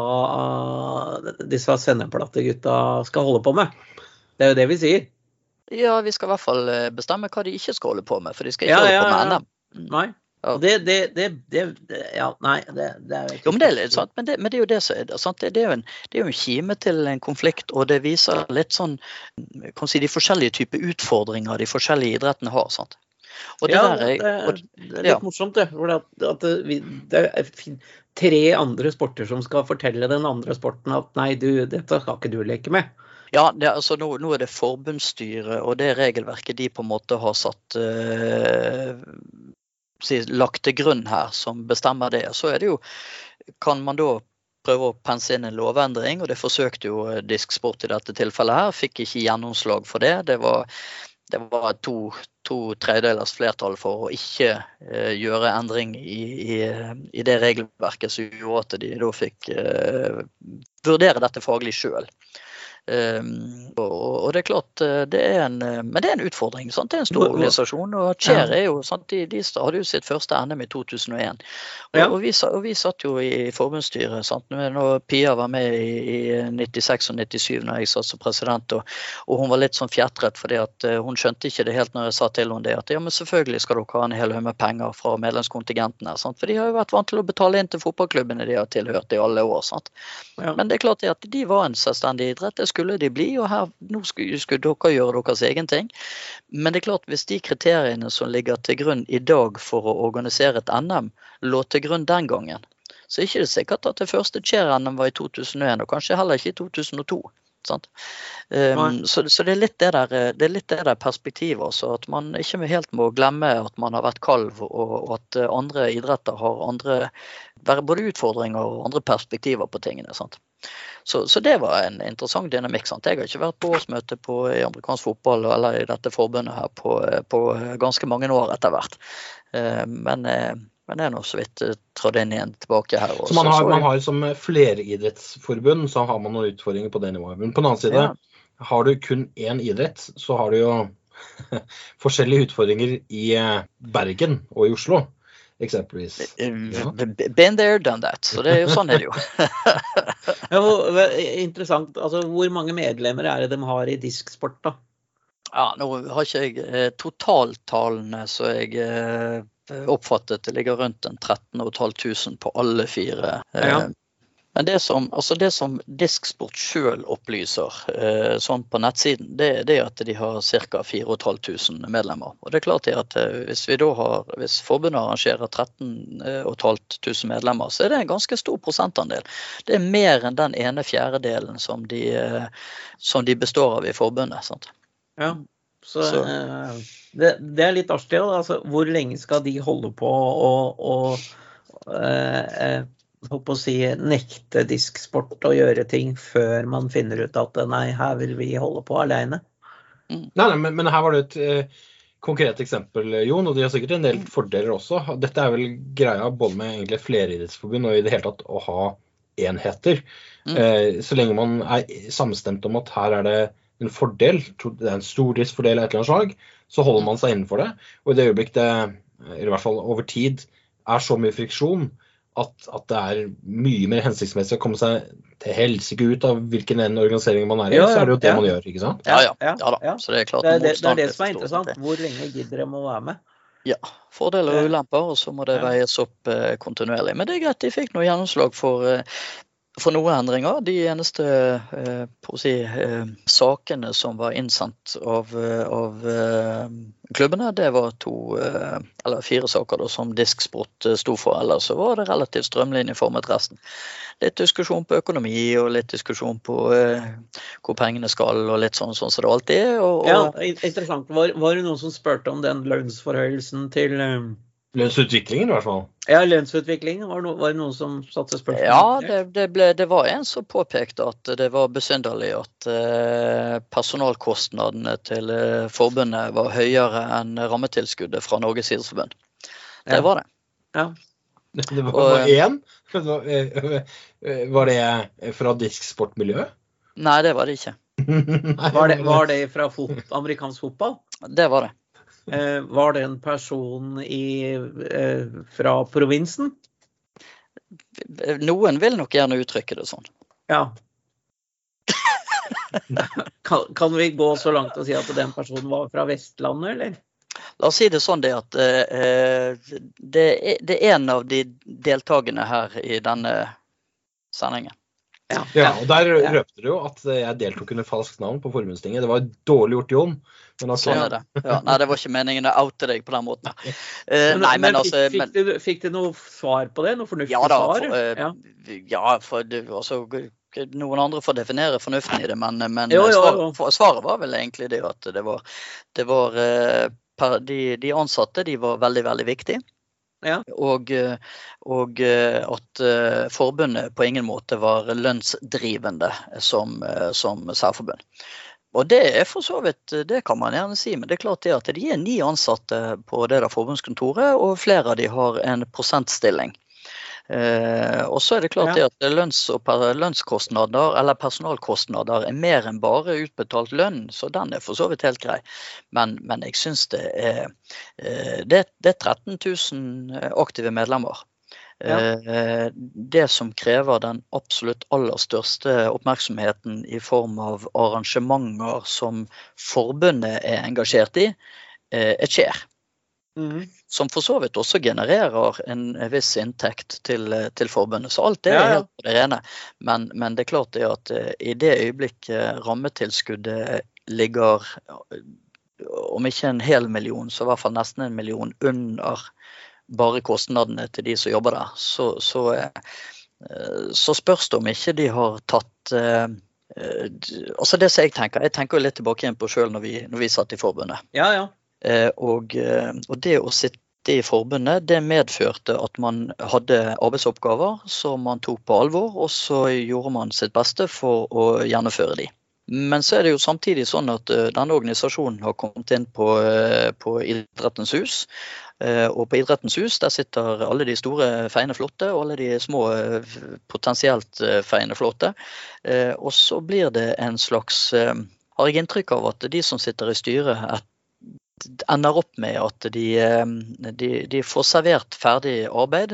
eh, disse sendeplategutta skal holde på med. Det er jo det vi sier. Ja, vi skal i hvert fall bestemme hva de ikke skal holde på med, for de skal Ja, ikke holde ja, på med ja. NM. Mm. Nei. Og det, det, det, det, Ja, nei, det, det er jo ikke Jo, men det sant, men det, men det er jo det som er det. Er jo en, det er jo en kime til en konflikt, og det viser litt sånn kan si, de forskjellige typer utfordringer de forskjellige idrettene har. sant? Og det ja, der er, og, det er litt ja. morsomt, det. For at, at vi, det er tre andre sporter som skal fortelle den andre sporten at nei, du, dette skal ikke du leke med. Ja, det, altså nå, nå er det forbundsstyret og det regelverket de på en måte har satt, eh, si, lagt til grunn her, som bestemmer det. Så er det jo Kan man da prøve å pense inn en lovendring, og det forsøkte jo Disksport i dette tilfellet her. Fikk ikke gjennomslag for det. Det var, det var to, to tredjedelers flertall for å ikke eh, gjøre endring i, i, i, det regelverket som gjorde at de da fikk eh, vurdere dette faglig sjøl. Um, og, det er klart, eh, det er en, eh, men det er en utfordring. Sant? Det er en stor organisasjon. og Chair er jo, sant? De, de hadde jo sitt første NM i 2001. Og, og, vi, og vi, satt jo i forbundsstyret. Sant? Når Pia var med i, i 96 og 97 når jeg satt som president, og, og hun var litt sånn fjetret fordi at eh, hun skjønte ikke det helt når jeg sa til henne det. At ja, men selvfølgelig skal dere ha en hel haug med penger fra medlemskontingentene. Sant? For de har jo vært vant til å betale inn til fotballklubbene de har tilhørt i alle år. Sant? Men det er klart at de var en selvstendig idrett. Det skulle de bli, og her, nå skulle, skulle, dere gjøre deres egen ting. Men det er klart, hvis de kriteriene som ligger til grunn i dag for å organisere et NM, lå til grunn den gangen, så er det ikke sikkert at det første Chair-NM var i 2001, og kanskje heller ikke i 2002. Um, så, så, det, er litt det der, det er litt det der perspektivet også, at man ikke helt må glemme at man har vært kalv, og, og at andre idretter har andre både utfordringer og andre perspektiver på tingene. Sant? Så, så, det var en interessant dynamikk. Sant? Jeg har ikke vært på årsmøte på, i amerikansk fotball eller i dette forbundet her på, på ganske mange år etter hvert. Eh, men, eh, men det er nå så vidt eh, trådt inn igjen tilbake her. Også. Så man har, man har som fleridrettsforbund så har man noen utfordringer på det nivået. Men på den annen side, ja. har du kun én idrett, så har du jo forskjellige utfordringer i Bergen og i Oslo eksempelvis. Ja. Been there, done that. Så det er jo sånn er det jo. ja, interessant. Altså, hvor mange medlemmer er det de har i disksport, da? Ja, Nå har ikke jeg eh, totaltallene så jeg eh, oppfattet. Det ligger rundt en 13 500 på alle fire. Eh, ja. Men det som, altså det som Disksport sjøl opplyser eh, sånn på nettsiden, det, det, er at de har ca. 4500 medlemmer. Og det er klart at eh, Hvis vi da har, hvis forbundet arrangerer 13 500 medlemmer, så er det en ganske stor prosentandel. Det er mer enn den ene fjerdedelen som de, eh, som de består av i forbundet. Sant? Ja, så, så. Eh, det, det, er litt artig. Altså, hvor lenge skal de holde på å, å eh, å si, nekte disksport å gjøre ting før man finner ut at nei, her vil vi holde på alene. Mm. Nei, nei, men, men, her var det et eh, konkret eksempel, Jon, og de har sikkert en del mm. fordeler også. Dette er vel greia både med egentlig fleridrettsforbund og i det hele tatt å ha enheter. Mm. Eh, så lenge man er samstemt om at her er det en fordel, det er en stordriftsfordel av et eller annet slag, så holder man seg innenfor det. Og i det øyeblikk det, i hvert fall over tid, er så mye friksjon, at, at, det er mye mer hensiktsmessig å komme seg til helsike ut av hvilken en organisering man er i, ja, så er det jo det ja. man gjør, ikke sant? Ja, ja. ja da. Så det er klart det er det, det, er det som er interessant. Hvor lenge gidder de å være med? Ja. Fordeler og ulemper, og så må det veies opp eh, kontinuerlig. Men det er greit, de fikk noe gjennomslag for eh, for noen endringer. De eneste eh, si, eh, sakene som var innsendt av, eh, av eh, klubbene, det var to eller fire saker da, som Disksport sto for. Ellers så var det relativt strømlinjeformet resten. Litt diskusjon på økonomi og litt diskusjon på hvor pengene skal og litt sånn, sånn som det alltid er. Og, og... Ja, interessant. Var, var, det noen som spurte om den lønnsforhøyelsen til Lønnsutviklingen, i hvert fall. Ja, lønnsutviklingen. Var, no, var det noen som satte spørsmål? Ja, det, det, ble, det, var en som påpekte at det var besynderlig at eh, personalkostnadene til eh, forbundet var høyere enn rammetilskuddet fra Norges idrettsforbund. Det var det. Ja. Det var bare én? Eh, var det fra disksportmiljøet? Nei, det var det ikke. var, det, var det fra fot, amerikansk fotball? Det var det. Eh, var det en person i, eh, fra provinsen? Noen vil nok gjerne uttrykke det sånn. Ja. kan, kan, vi gå så langt og si at den personen var fra Vestlandet, eller? La oss si det sånn det at eh, det, er, det er en av de deltakerne her i denne sendingen. Ja, ja, og Der røpte du jo at jeg deltok under falskt navn på formuestinget. Det var dårlig gjort, Jon. Altså, sånn er det. Ja, nei, det var ikke meningen å oute deg på den måten. Uh, nei, men, altså, fikk, fikk, du, fikk, du, noe svar på det? Noe fornuftig ja, da, svar? For, uh, ja. ja, for du, altså, noen andre får definere fornuften i det, men, men jo, jo, jo. Svar, svaret var vel egentlig det at det var, det var per, de, de, ansatte de var veldig, veldig viktige. Ja. Og, eh, og eh, at eh, forbundet på ingen måte var lønnsdrivende som, eh, som særforbund. Og det er for så vidt, det kan man gjerne si, men det er klart det at de er ni ansatte på det der forbundskontoret, og flere av de har en prosentstilling. Eh, og så er det klart Ja. det at lønns- per- lønnskostnader eller personalkostnader er mer enn bare utbetalt lønn, så den er for så vidt helt grei. Men, men jeg syns det er eh, det, det er 13 000 aktive medlemmer. Ja. Eh, Det som krever den absolutt aller største oppmerksomheten i form av arrangementer som forbundet er engasjert i, eh, er Skjer Mm. som for så vidt også genererer en viss inntekt til, til forbundet. Så alt det er helt på det rene. Men, men det er klart det at eh, i det øyeblikket rammetilskuddet ligger eh, om ikke en hel million, så i hvert fall nesten en million under bare kostnadene til de som jobber der, så, så, eh, så spørs det om ikke de har tatt eh, Altså det som jeg tenker, jeg tenker litt tilbake igjen på sjøl når, vi- når vi satt i forbundet. Ja, ja. Eh, Og, og det å sitte i forbundet, det medførte at man hadde arbeidsoppgaver som man tok på alvor, og så gjorde man sitt beste for å gjennomføre de. Men så er det jo samtidig sånn at eh, denne organisasjonen har kommet inn på, eh, på Idrettens hus. Eh, Og på Idrettens hus der sitter alle de store feiende flotte, og alle de små potensielt feiende flotte. Og så blir det en slags Har jeg inntrykk av at de som sitter i styret, et ender opp med at de, de, de får servert ferdig arbeid.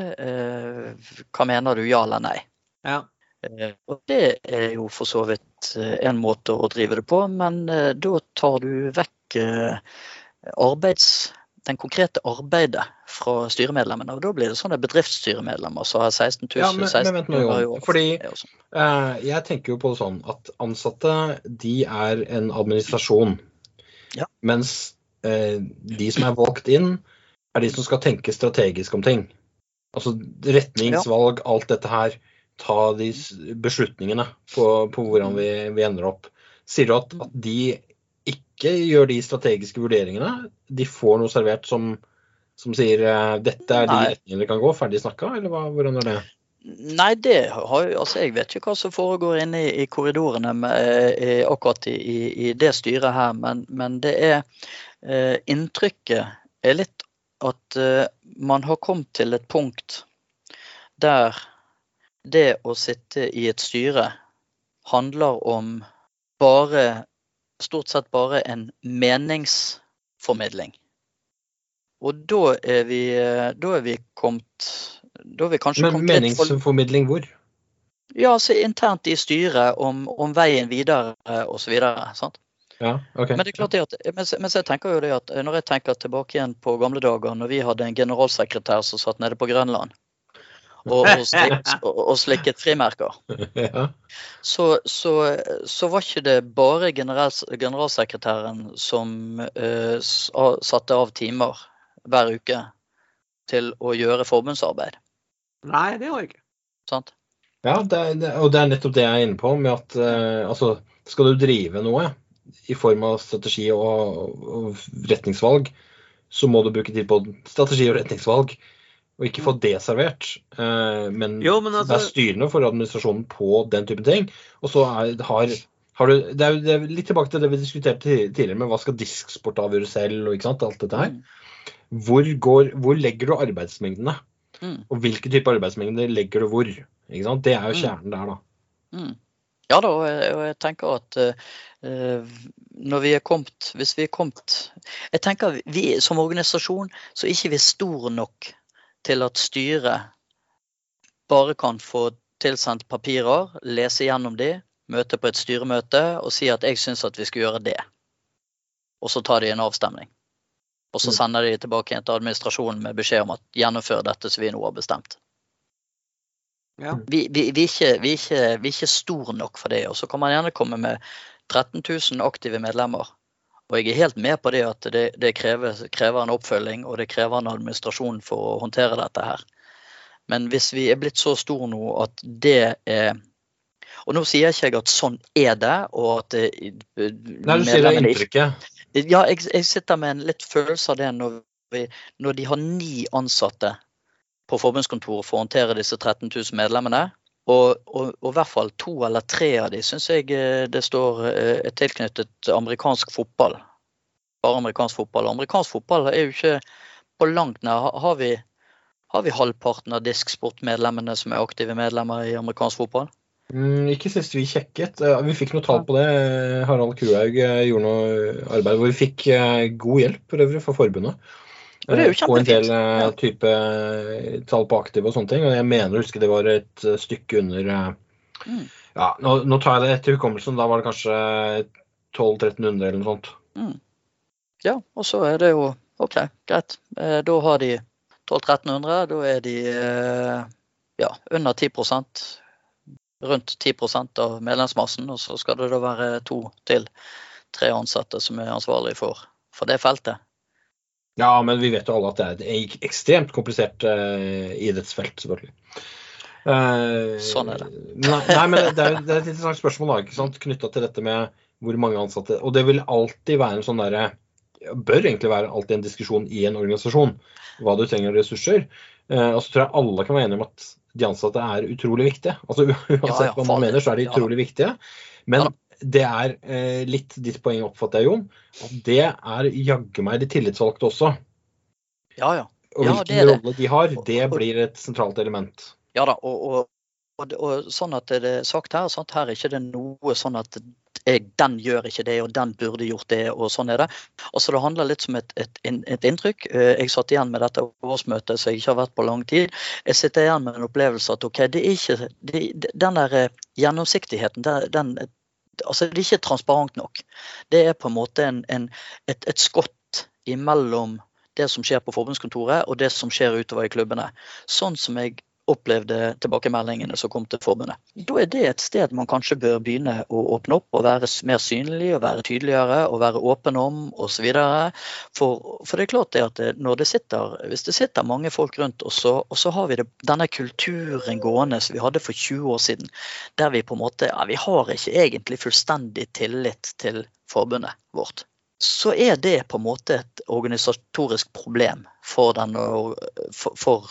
Hva mener du, ja eller nei? ja. Eh, Og det er jo for så vidt eh, en måte å drive det på, men eh, da tar du vekk arbeids, den konkrete arbeidet fra styremedlemmene. Og da blir det sånne bedriftsstyremedlemmer som har 16 000 Ja, men- men vent nå, 000 Johan, i år. fordi- Eh, Jeg tenker jo på sånn at ansatte de er en administrasjon. Ja. Mens eh, de som er valgt inn, er de som skal tenke strategisk om ting. Altså retningsvalg, alt dette her. Ta de beslutningene på, på hvordan vi, vi ender opp. Sier du at, at de ikke gjør de strategiske vurderingene? De får noe servert som, som sier eh, dette er de retningene det kan gå, ferdig snakka, eller hva, hvordan er det? Nei, det har jo Altså, jeg vet ikke hva som foregår inne i, i korridorene med, i, akkurat i, i, i det styret her, men, men det er eh, Inntrykket er litt at eh, man har kommet til et punkt der det å sitte i et styre handler om bare Stort sett bare en meningsformidling. Og da er vi, da er vi kommet Da er vi kanskje Men kommet litt for meningsformidling hvor? ja, altså internt i styret om, om veien videre osv. Ja, okay. Men det er klart det at, mens, mens jeg tenker jo det at når jeg tenker tilbake igjen på gamle dager, når vi hadde en generalsekretær som satt nede på Grønland og, og, slik, og, og slikket frimerker, ja. så, så, så var ikke det bare general, generalsekretæren som uh, satte av timer hver uke til å gjøre forbundsarbeid. Nei, det var ikke. sant? ja det, er- det, og det er nettopp det jeg er inne på. med at uh, altså, Skal du drive noe i form av strategi og, og retningsvalg, så må du bruke tid på strategi og retningsvalg, og ikke få det servert. Eh, men, Jo, men altså- det er styrende for administrasjonen på den typen ting. Og så er, har, har du det er, det er litt tilbake til det vi diskuterte tidligere, med hva skal disksport avgjøre selv, og ikke sant, alt dette her. Hvor, går, hvor legger du arbeidsmengdene? Mm. Og hvilke type arbeidsmengder legger du hvor? Ikke sant? Det er jo Mm. kjernen der, da. Mm. Ja da, og jeg, tenker at uh, når vi er kommet Hvis vi er kommet Jeg tenker vi som organisasjon så er ikke vi store nok til at styret bare kan få tilsendt papirer, lese gjennom de, møte på et styremøte og si at jeg syns at vi skal gjøre det. Og så tar de en avstemning. Og så Mm. sender de tilbake igjen til administrasjonen med beskjed om at gjennomfør dette som vi nå har bestemt Ja. vi, vi, vi, er ikke, vi, er ikke, vi er ikke stor nok for det. Og så kan man gjerne komme med 13 000 aktive medlemmer. Og jeg er helt med på det at det, det krever, krever en oppfølging og det krever en administrasjon for å håndtere dette her. Men hvis vi er blitt så store nå at det er Og nå sier ikke jeg at sånn er det, og at det, Nei, du sier det er inntrykket. ja, jeg, jeg sitter med en litt følelse av det når, vi, når de har ni ansatte på forbundskontoret for å håndtere disse 13 000 medlemmene. Og, og, og, i hvert fall to eller tre av de syns jeg eh, det står er tilknyttet amerikansk fotball. Bare amerikansk fotball. Amerikansk fotball er jo ikke på langt nær Har vi, har vi halvparten av Disksport-medlemmene som er aktive medlemmer i amerikansk fotball? Mm, ikke sist vi sjekket. Vi fikk noe tall på det. Harald Kruhaug eh, gjorde noe arbeid hvor vi fikk eh, god hjelp for øvrig fra forbundet. Og det er jo På en del. Ja. type tall på aktive og sånne ting. Og jeg mener å huske det var et stykke under Mm. Ja, nå, nå tar jeg det etter hukommelsen. Da var det kanskje 1200-1300 eller noe sånt. Ja, og så er det jo OK, greit. Eh, Da har de 1200-1300. Da er de eh, ja, under 10 rundt 10 av medlemsmassen. Og så skal det da være to til tre ansatte som er ansvarlig for, for det feltet. Ja, men vi vet jo alle at det er et ekstremt komplisert uh, idrettsfelt, selvfølgelig. Uh, Sånn er det. Nei, nei men det er, det er et interessant spørsmål da, knytta til dette med hvor mange ansatte. Og det vil alltid være en sånn derre Bør egentlig være alltid en diskusjon i en organisasjon hva du trenger av ressurser. Uh, og så tror jeg alle kan være enige om at de ansatte er utrolig viktige. Altså Uansett Ja, ja, hva man mener, så er de Ja utrolig viktige. Men Ja det er eh, litt ditt poeng, oppfatter jeg, Jon. At det er jaggu meg de tillitsvalgte også. Ja, ja. Og Ja, det hvilken det. rolle de har, det blir et sentralt element. Ja da, og, og, og, sånn at det er sagt her, sant? her er ikke det noe sånn at jeg, den gjør ikke det, og den burde gjort det, og sånn er det. Altså Det handler litt som et, et, et inntrykk. Eh, Jeg satt igjen med dette årsmøtet som jeg ikke har vært på lang tid. Jeg sitter igjen med en opplevelse at ok, det er ikke det, den der eh, gjennomsiktigheten, den altså Det er ikke transparent nok. Det er på en måte en, en, et, et skott imellom det som skjer på forbundskontoret og det som skjer utover i klubbene. Sånn som jeg opplevde tilbakemeldingene som kom til forbundet. Da er det et sted man kanskje bør begynne å åpne opp og være mer synlig og være tydeligere og være åpen om osv. For, for det er klart det at når det sitter, hvis det sitter mange folk rundt, og så, og så har vi det, denne kulturen gående som vi hadde for 20 år siden, der vi på en måte ja, vi har ikke egentlig fullstendig tillit til forbundet vårt så er det på en måte et organisatorisk problem for, den, for, for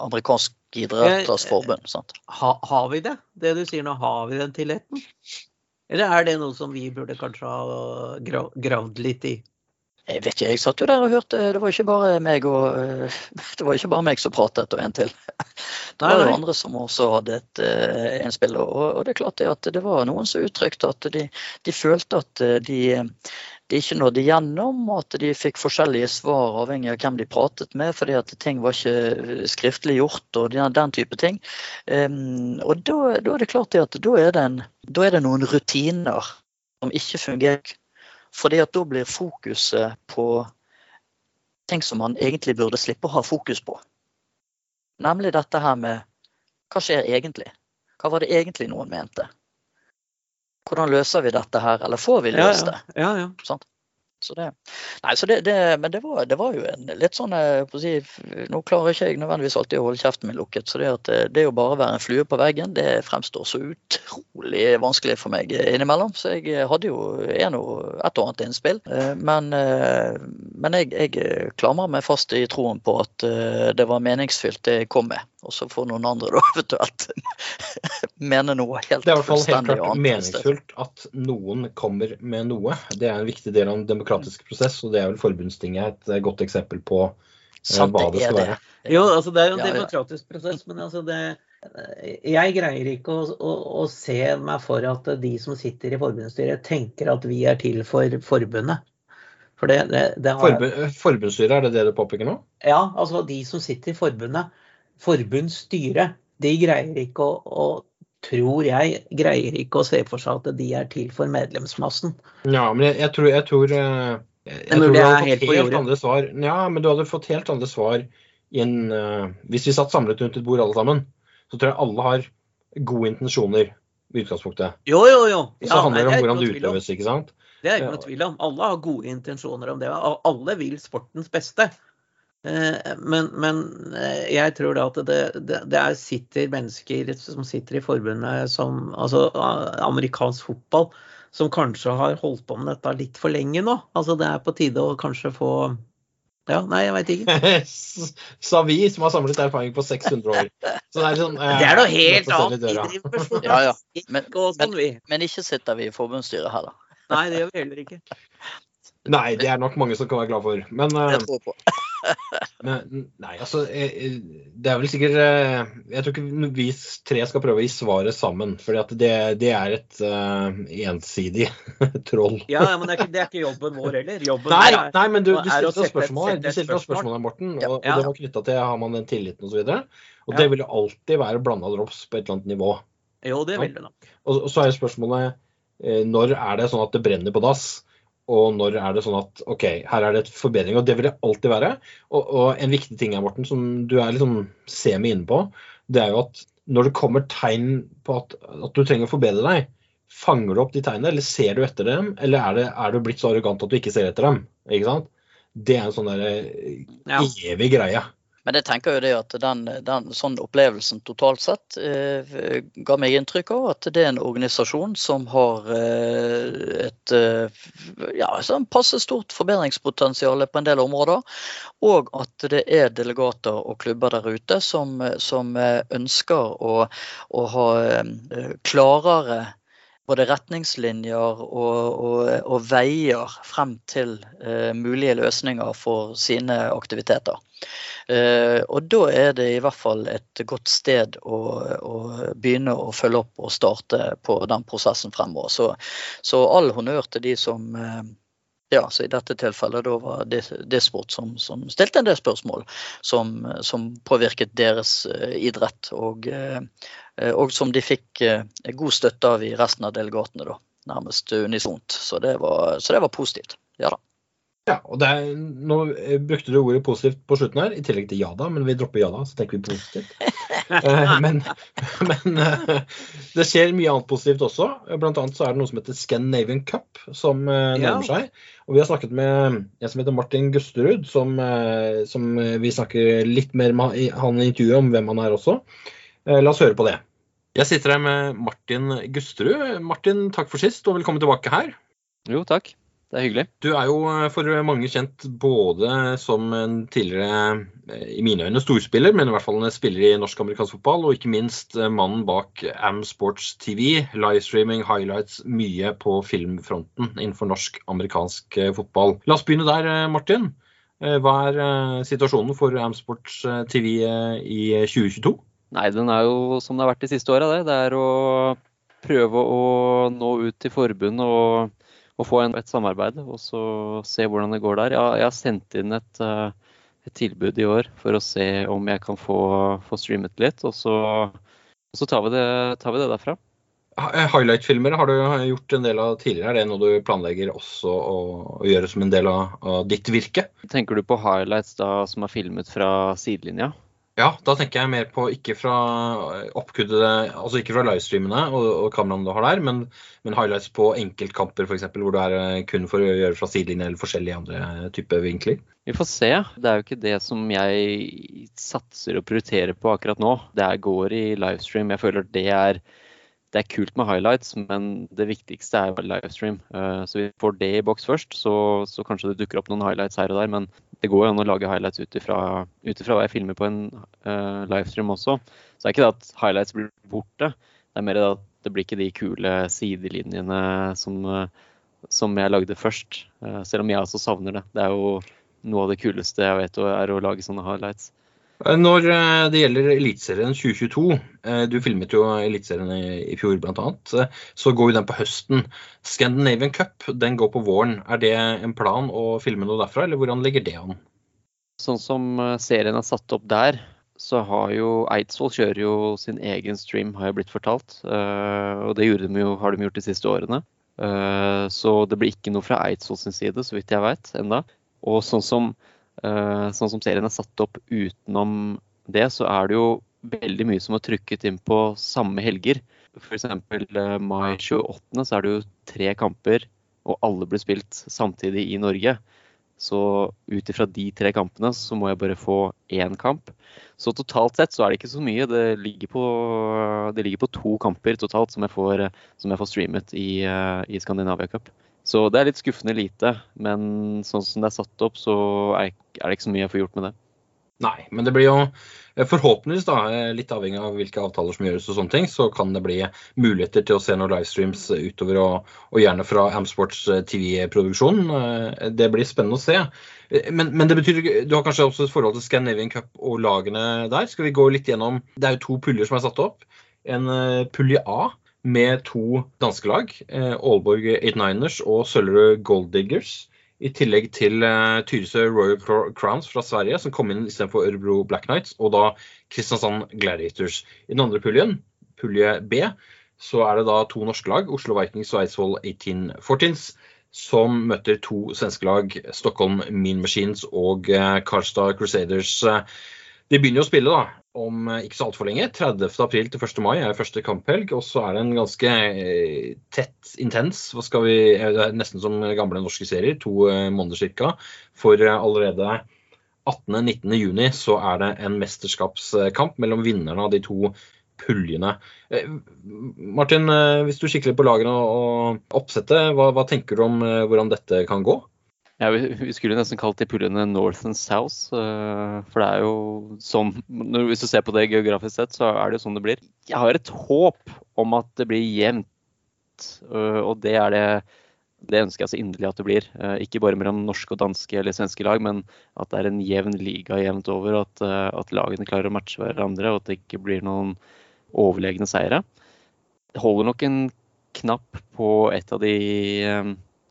amerikansk idretters forbund. Sant? Ha, har vi det? Det du sier nå, har vi den tilliten? Eller er det noe som vi burde kanskje ha gravd litt i? Jeg vet ikke, jeg satt jo der og hørte, det var ikke bare meg og det var ikke bare meg som pratet og en til. Det var jo andre som også hadde et innspill. Og, og det er klart det at det var noen som uttrykte at de, de følte at eh, de, de ikke nådde gjennom, og at de fikk forskjellige svar avhengig av hvem de pratet med, fordi at ting var ikke skriftlig gjort og den, den type ting. Um, og da, er det klart at da er da er det noen rutiner som ikke fungerer. Fordi at da blir fokuset på ting som man egentlig burde slippe å ha fokus på. Nemlig dette her med hva skjer egentlig? Hva var det egentlig noen mente? Hvordan løser vi dette her, eller får vi løst det? ja. ja, ja. Så det, nei, så det, det, men det var, det var jo en litt sånn eh, si, Nå klarer ikke jeg nødvendigvis alltid å holde kjeften min lukket. Så det, at eh, det å bare være en flue på veggen, det fremstår så utrolig vanskelig for meg innimellom. Så jeg hadde jo en og et og annet innspill. eh, Men, eh, men jeg, jeg klamrer meg fast i troen på at eh, det var meningsfylt det jeg kom med. Og så får noen andre da eventuelt mene noe helt Det er i hvert fall helt klart meningsfullt at noen kommer med noe. Det er en viktig del av den demokratiske prosess, og det er vel Forbundstinget et godt eksempel på eh, Sant, hva det skal det. være. Jo, altså det er jo en demokratisk prosess, men altså det Jeg greier ikke å, å, å se meg for at de som sitter i forbundsstyret, tenker at vi er til for forbundet. For det, det, det har Forbund, forbundsstyret, er det det du påpeker nå? Ja, altså de som sitter i forbundet, forbundsstyret, de greier ikke å, å Tror jeg greier ikke å se for seg at de er til for medlemsmassen. Ja, men jeg, jeg tror, jeg tror eh, jeg, jeg tror du hadde fått helt, helt andre svar. Ja, men du hadde fått helt andre svar i en, uh, Hvis vi satt samlet rundt et bord alle sammen, så tror jeg alle har gode intensjoner i utgangspunktet. Jo, jo, jo. Ja, så handler det om hvordan det utøves, ikke sant? Det er ikke noe tvil om. Alle har gode intensjoner om det. Alle vil sportens beste. Eh, Men, men eh, jeg tror da at det, det, det er sitter mennesker som sitter i forbundet som Altså eh, amerikansk fotball, som kanskje har holdt på med dette litt for lenge nå. Altså det er på tide å kanskje få Ja, nei, jeg veit ikke. Sa vi som har samlet erfaring på 600 år. Så det er sånn eh, Det er noe helt annet. Ja, ja. Men, Men- sånn, vi. Men ikke sitter vi i forbundsstyret heller. Nei, det gjør vi heller ikke. Nei, det er nok mange som kan være glad for. Men eh, Det tror på. Men, nei, altså Det er vel sikkert eh, Jeg tror ikke vi tre skal prøve å gi svaret sammen. For det, det er et uh, ensidig troll. Ja, men det er, ikke, det er ikke jobben vår heller. Jobben Nei, er nei, men du, du stilte et- spørsmål her. spørsmål. spørsmål Morten. Ja, Og, og det var knytta til har man den tilliten osv. Og, så og Ja. det vil jo alltid være blanda drops på et eller annet nivå. Jo, det vil det nok. Og, og så er spørsmålet eh, når er det sånn at det brenner på dass? Og når er det sånn at OK, her er det et forbedring. Og det vil det alltid være. Og, og en viktig ting her, Morten, som du er liksom semi inne på, det er jo at når det kommer tegn på at, at du trenger å forbedre deg, fanger du opp de tegnene, eller ser du etter dem, eller er, det, er du blitt så arrogant at du ikke ser etter dem? Ikke sant? Det er en sånn der eh, Ja. evig greie. Men jeg tenker jo det at den, den sånn opplevelsen totalt sett eh, ga meg inntrykk av at det er en organisasjon som har eh, et eh, ja, sånn passe stort forbedringspotensial på en del områder. Og at det er delegater og klubber der ute som, som eh, ønsker å, å ha eh, klarere både retningslinjer og, og, og veier frem til eh, mulige løsninger for sine aktiviteter. Eh, og da er det i hvert fall et godt sted å, å begynne å følge opp og starte på den prosessen fremover. Så, så all honnør til de som eh, ja, så I dette tilfellet da var det, det sport som, som stilte en del spørsmål som, som påvirket deres eh, idrett. Og, og som de fikk god støtte av i resten av delegatene, da, nærmest unisont. Så det var, så det var positivt. Ja da. Ja, og det er, Nå eh, brukte du ordet positivt på slutten her, i tillegg til ja da, men vi dropper ja da, så tenker vi positivt. Eh, men men eh, det skjer mye annet positivt også. Blant annet så er det noe som heter Scandinavian Cup, som nærmer seg. Og vi har snakket med en som heter Martin Gusterud, som, som vi snakker litt mer med han i intervjuet om hvem han er også. Eh, La oss høre på det. Jeg sitter her med Martin Gusterud. Martin, takk for sist, og velkommen tilbake her. Jo, takk. Det er hyggelig. Du er jo eh, for mange kjent både som en tidligere, eh, i mine øyne, storspiller, men i hvert fall en spiller i norsk-amerikansk fotball, og ikke minst eh, mannen bak Am Sports TV, livestreaming, highlights, mye på filmfronten innenfor norsk-amerikansk eh, fotball. La oss begynne der, eh, Martin. Eh, Hva er eh, situasjonen for Am Sports eh, TV eh, i 2022? Nei, den er jo som det har vært de siste åra, det. Det er å prøve å nå ut til forbundet og, og få en, et samarbeid, og så se hvordan det går der. Jeg har sendt inn et, eh, et tilbud i år for å se om jeg kan få, få streamet litt, og så, og så tar, vi det, tar vi det derfra. Eh, Highlight-filmer har du gjort en del av tidligere. Er det noe du planlegger også å, å gjøre som en del av, av ditt virke? Tenker du på highlights da som er filmet fra sidelinja? Ja, da tenker jeg mer på ikke fra oppkuddede Altså ikke fra livestreamene og, og kameraene du har der, men, men highlights på enkeltkamper f.eks. hvor du er eh, kun for å gjøre fra sidelinje eller forskjellige andre typer vinkler. Vi får se. Det er jo ikke det som jeg satser og prioriterer på akkurat nå. Det går i livestream. Jeg føler det er, det er kult med highlights, men det viktigste er livestream. Eh, Så vi får det i boks først, så, så kanskje det dukker opp noen highlights her og der. Men det går jo an å lage highlights ut ifra hva jeg filmer på en uh, livestream også. Så det er ikke det at highlights blir borte. Det er mer det at det blir ikke de kule sidelinjene som, eh, som jeg lagde først. Selv om jeg også savner det. Det er jo noe av det kuleste jeg vet, er å lage sånne highlights. Eh, Når eh, det gjelder Eliteserien 2022, eh, du filmet jo Eliteserien i, fjor bl.a., så går jo den på høsten. Scandinavian Cup den går på våren. Er det en plan å filme noe derfra, eller hvordan ligger det an? Sånn som serien er satt opp der, så har jo Eidsvoll kjører jo sin egen stream, har jeg blitt fortalt. Og det de jo, har de gjort de siste årene. Så det blir ikke noe fra Eidsvoll sin side, så vidt jeg vet, enda. Og sånn som, sånn som serien er satt opp utenom det, så er det jo veldig mye som er trykket inn på samme helger. F.eks. Uh, mai 28. så er det jo tre kamper, og alle blir spilt samtidig i Norge. Så ut ifra de tre kampene så må jeg bare få én kamp. Så totalt sett så er det ikke så mye. Det ligger på, det ligger på to kamper totalt som jeg får, som jeg får streamet i, eh, i Skandinavia Cup. Så det er litt skuffende lite. Men sånn som det er satt opp, så er det ikke så mye jeg får gjort med det. Nei, men det blir jo eh, forhåpentligvis, da, eh, litt avhengig av hvilke avtaler som gjøres, og sånne ting, så kan det bli muligheter til å se noen livestreams utover, og, og gjerne fra Amsports TV-produksjon. Det blir spennende å se. Men, men, det betyr du har kanskje også et forhold til Scandinavian Cup og lagene der. Skal vi gå litt gjennom Det er jo to puljer som er satt opp. En pulje A med to danske lag, Aalborg 89ers og Søllerud Gold Diggers. I tillegg til uh, Tyresø Royal Crowns fra Sverige, som kom inn istedenfor Ørebro Black Knights, og da Kristiansand Gladiators. I den andre puljen, pulje B, så er det da to norske lag, Oslo Vikings og Eidsvoll 1814s, som møter to svenske lag, Stockholm Mean Machines og uh, Karstad Crusaders. De begynner jo å spille da, om eh, ikke så altfor lenge. 30. april til 1. mai er første kamphelg. Og så er det en ganske eh, tett, intens hva skal vi, er nesten som gamle norske serier. To eh, måneder ca. For allerede 18.-19. juni så er det en mesterskapskamp mellom vinnerne av de to puljene. Martin, hvis du kikker litt på lagene og oppsettet, hva, hva tenker du om hvordan dette kan gå? Ja, vi, vi skulle nesten kalt de puljene North and South. Uh, for det er jo sånn Hvis du ser på det geografisk sett, så er det jo sånn det blir. Jeg har et håp om at det blir jevnt. Uh, og det er det det ønsker jeg så inderlig at det blir. Uh, ikke bare mellom norske og danske eller svenske lag, men at det er en jevn liga jevnt over. At, at lagene klarer å matche hverandre, og at det ikke blir noen overlegne seire. Det holder nok en knapp på et av de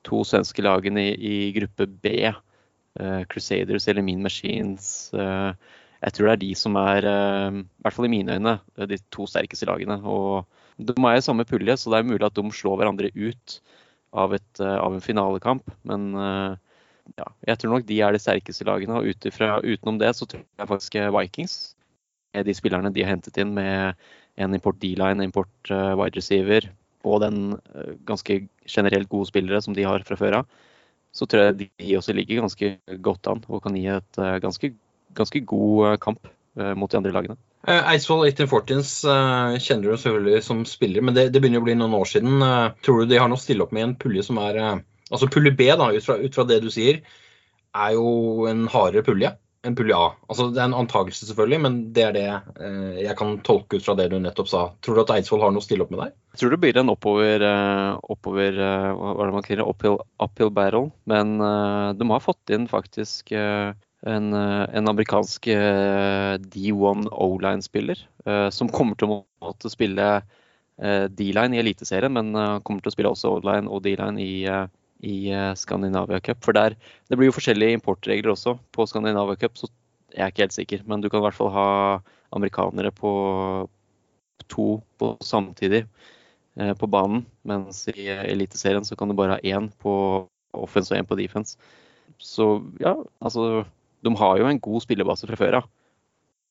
to svenske lagene i, i gruppe B, uh, Crusaders eller Mean Machines. Uh, jeg tror det er de som er, uh, i hvert fall i mine øyne, de to sterkeste lagene. Og de er i samme pulje, så det er mulig at de slår hverandre ut av, et, av en finalekamp. Men ja, jeg tror nok de er de sterkeste lagene. Og utifra, utenom det så tror jeg faktisk Vikings de spillerne de har hentet inn med en import D-line, import wide receiver, og den eh, ganske generelt gode spillere som de har fra før av, så tror jeg de også ligger ganske godt an og kan gi et eh, ganske, ganske god eh, kamp mot de andre lagene. Eidsvoll 1840s uh, kjenner du selvfølgelig som spiller, men det, det, begynner å bli noen år siden. Tror du de har noe å stille opp med i en pulje som er Altså pulje B, da, ut fra, ut fra, det du sier, er jo en hardere pulje en pulje A. Altså, det er en antakelse, selvfølgelig, men det er det eh, jeg kan tolke ut fra det du nettopp sa. Tror du at Eidsvoll har noe å stille opp med deg? Jeg tror det blir en oppover, uh, oppover uh, hva er det man kaller uphill, uphill battle. Men uh, de har fått inn faktisk en, en, amerikansk D1 O-line-spiller som kommer til å måtte spille D-line i Eliteserien, men kommer til å spille også O-line og D-line i i eh, Skandinavia Cup. For der, det blir jo forskjellige importregler også på Skandinavia Cup, så jeg er ikke helt sikker. Men du kan i hvert fall ha amerikanere på to på samtidig eh, på banen. Mens i Eliteserien så kan du bare ha én på offense og én på defense. Så ja, altså De har jo en god spillebase fra før av.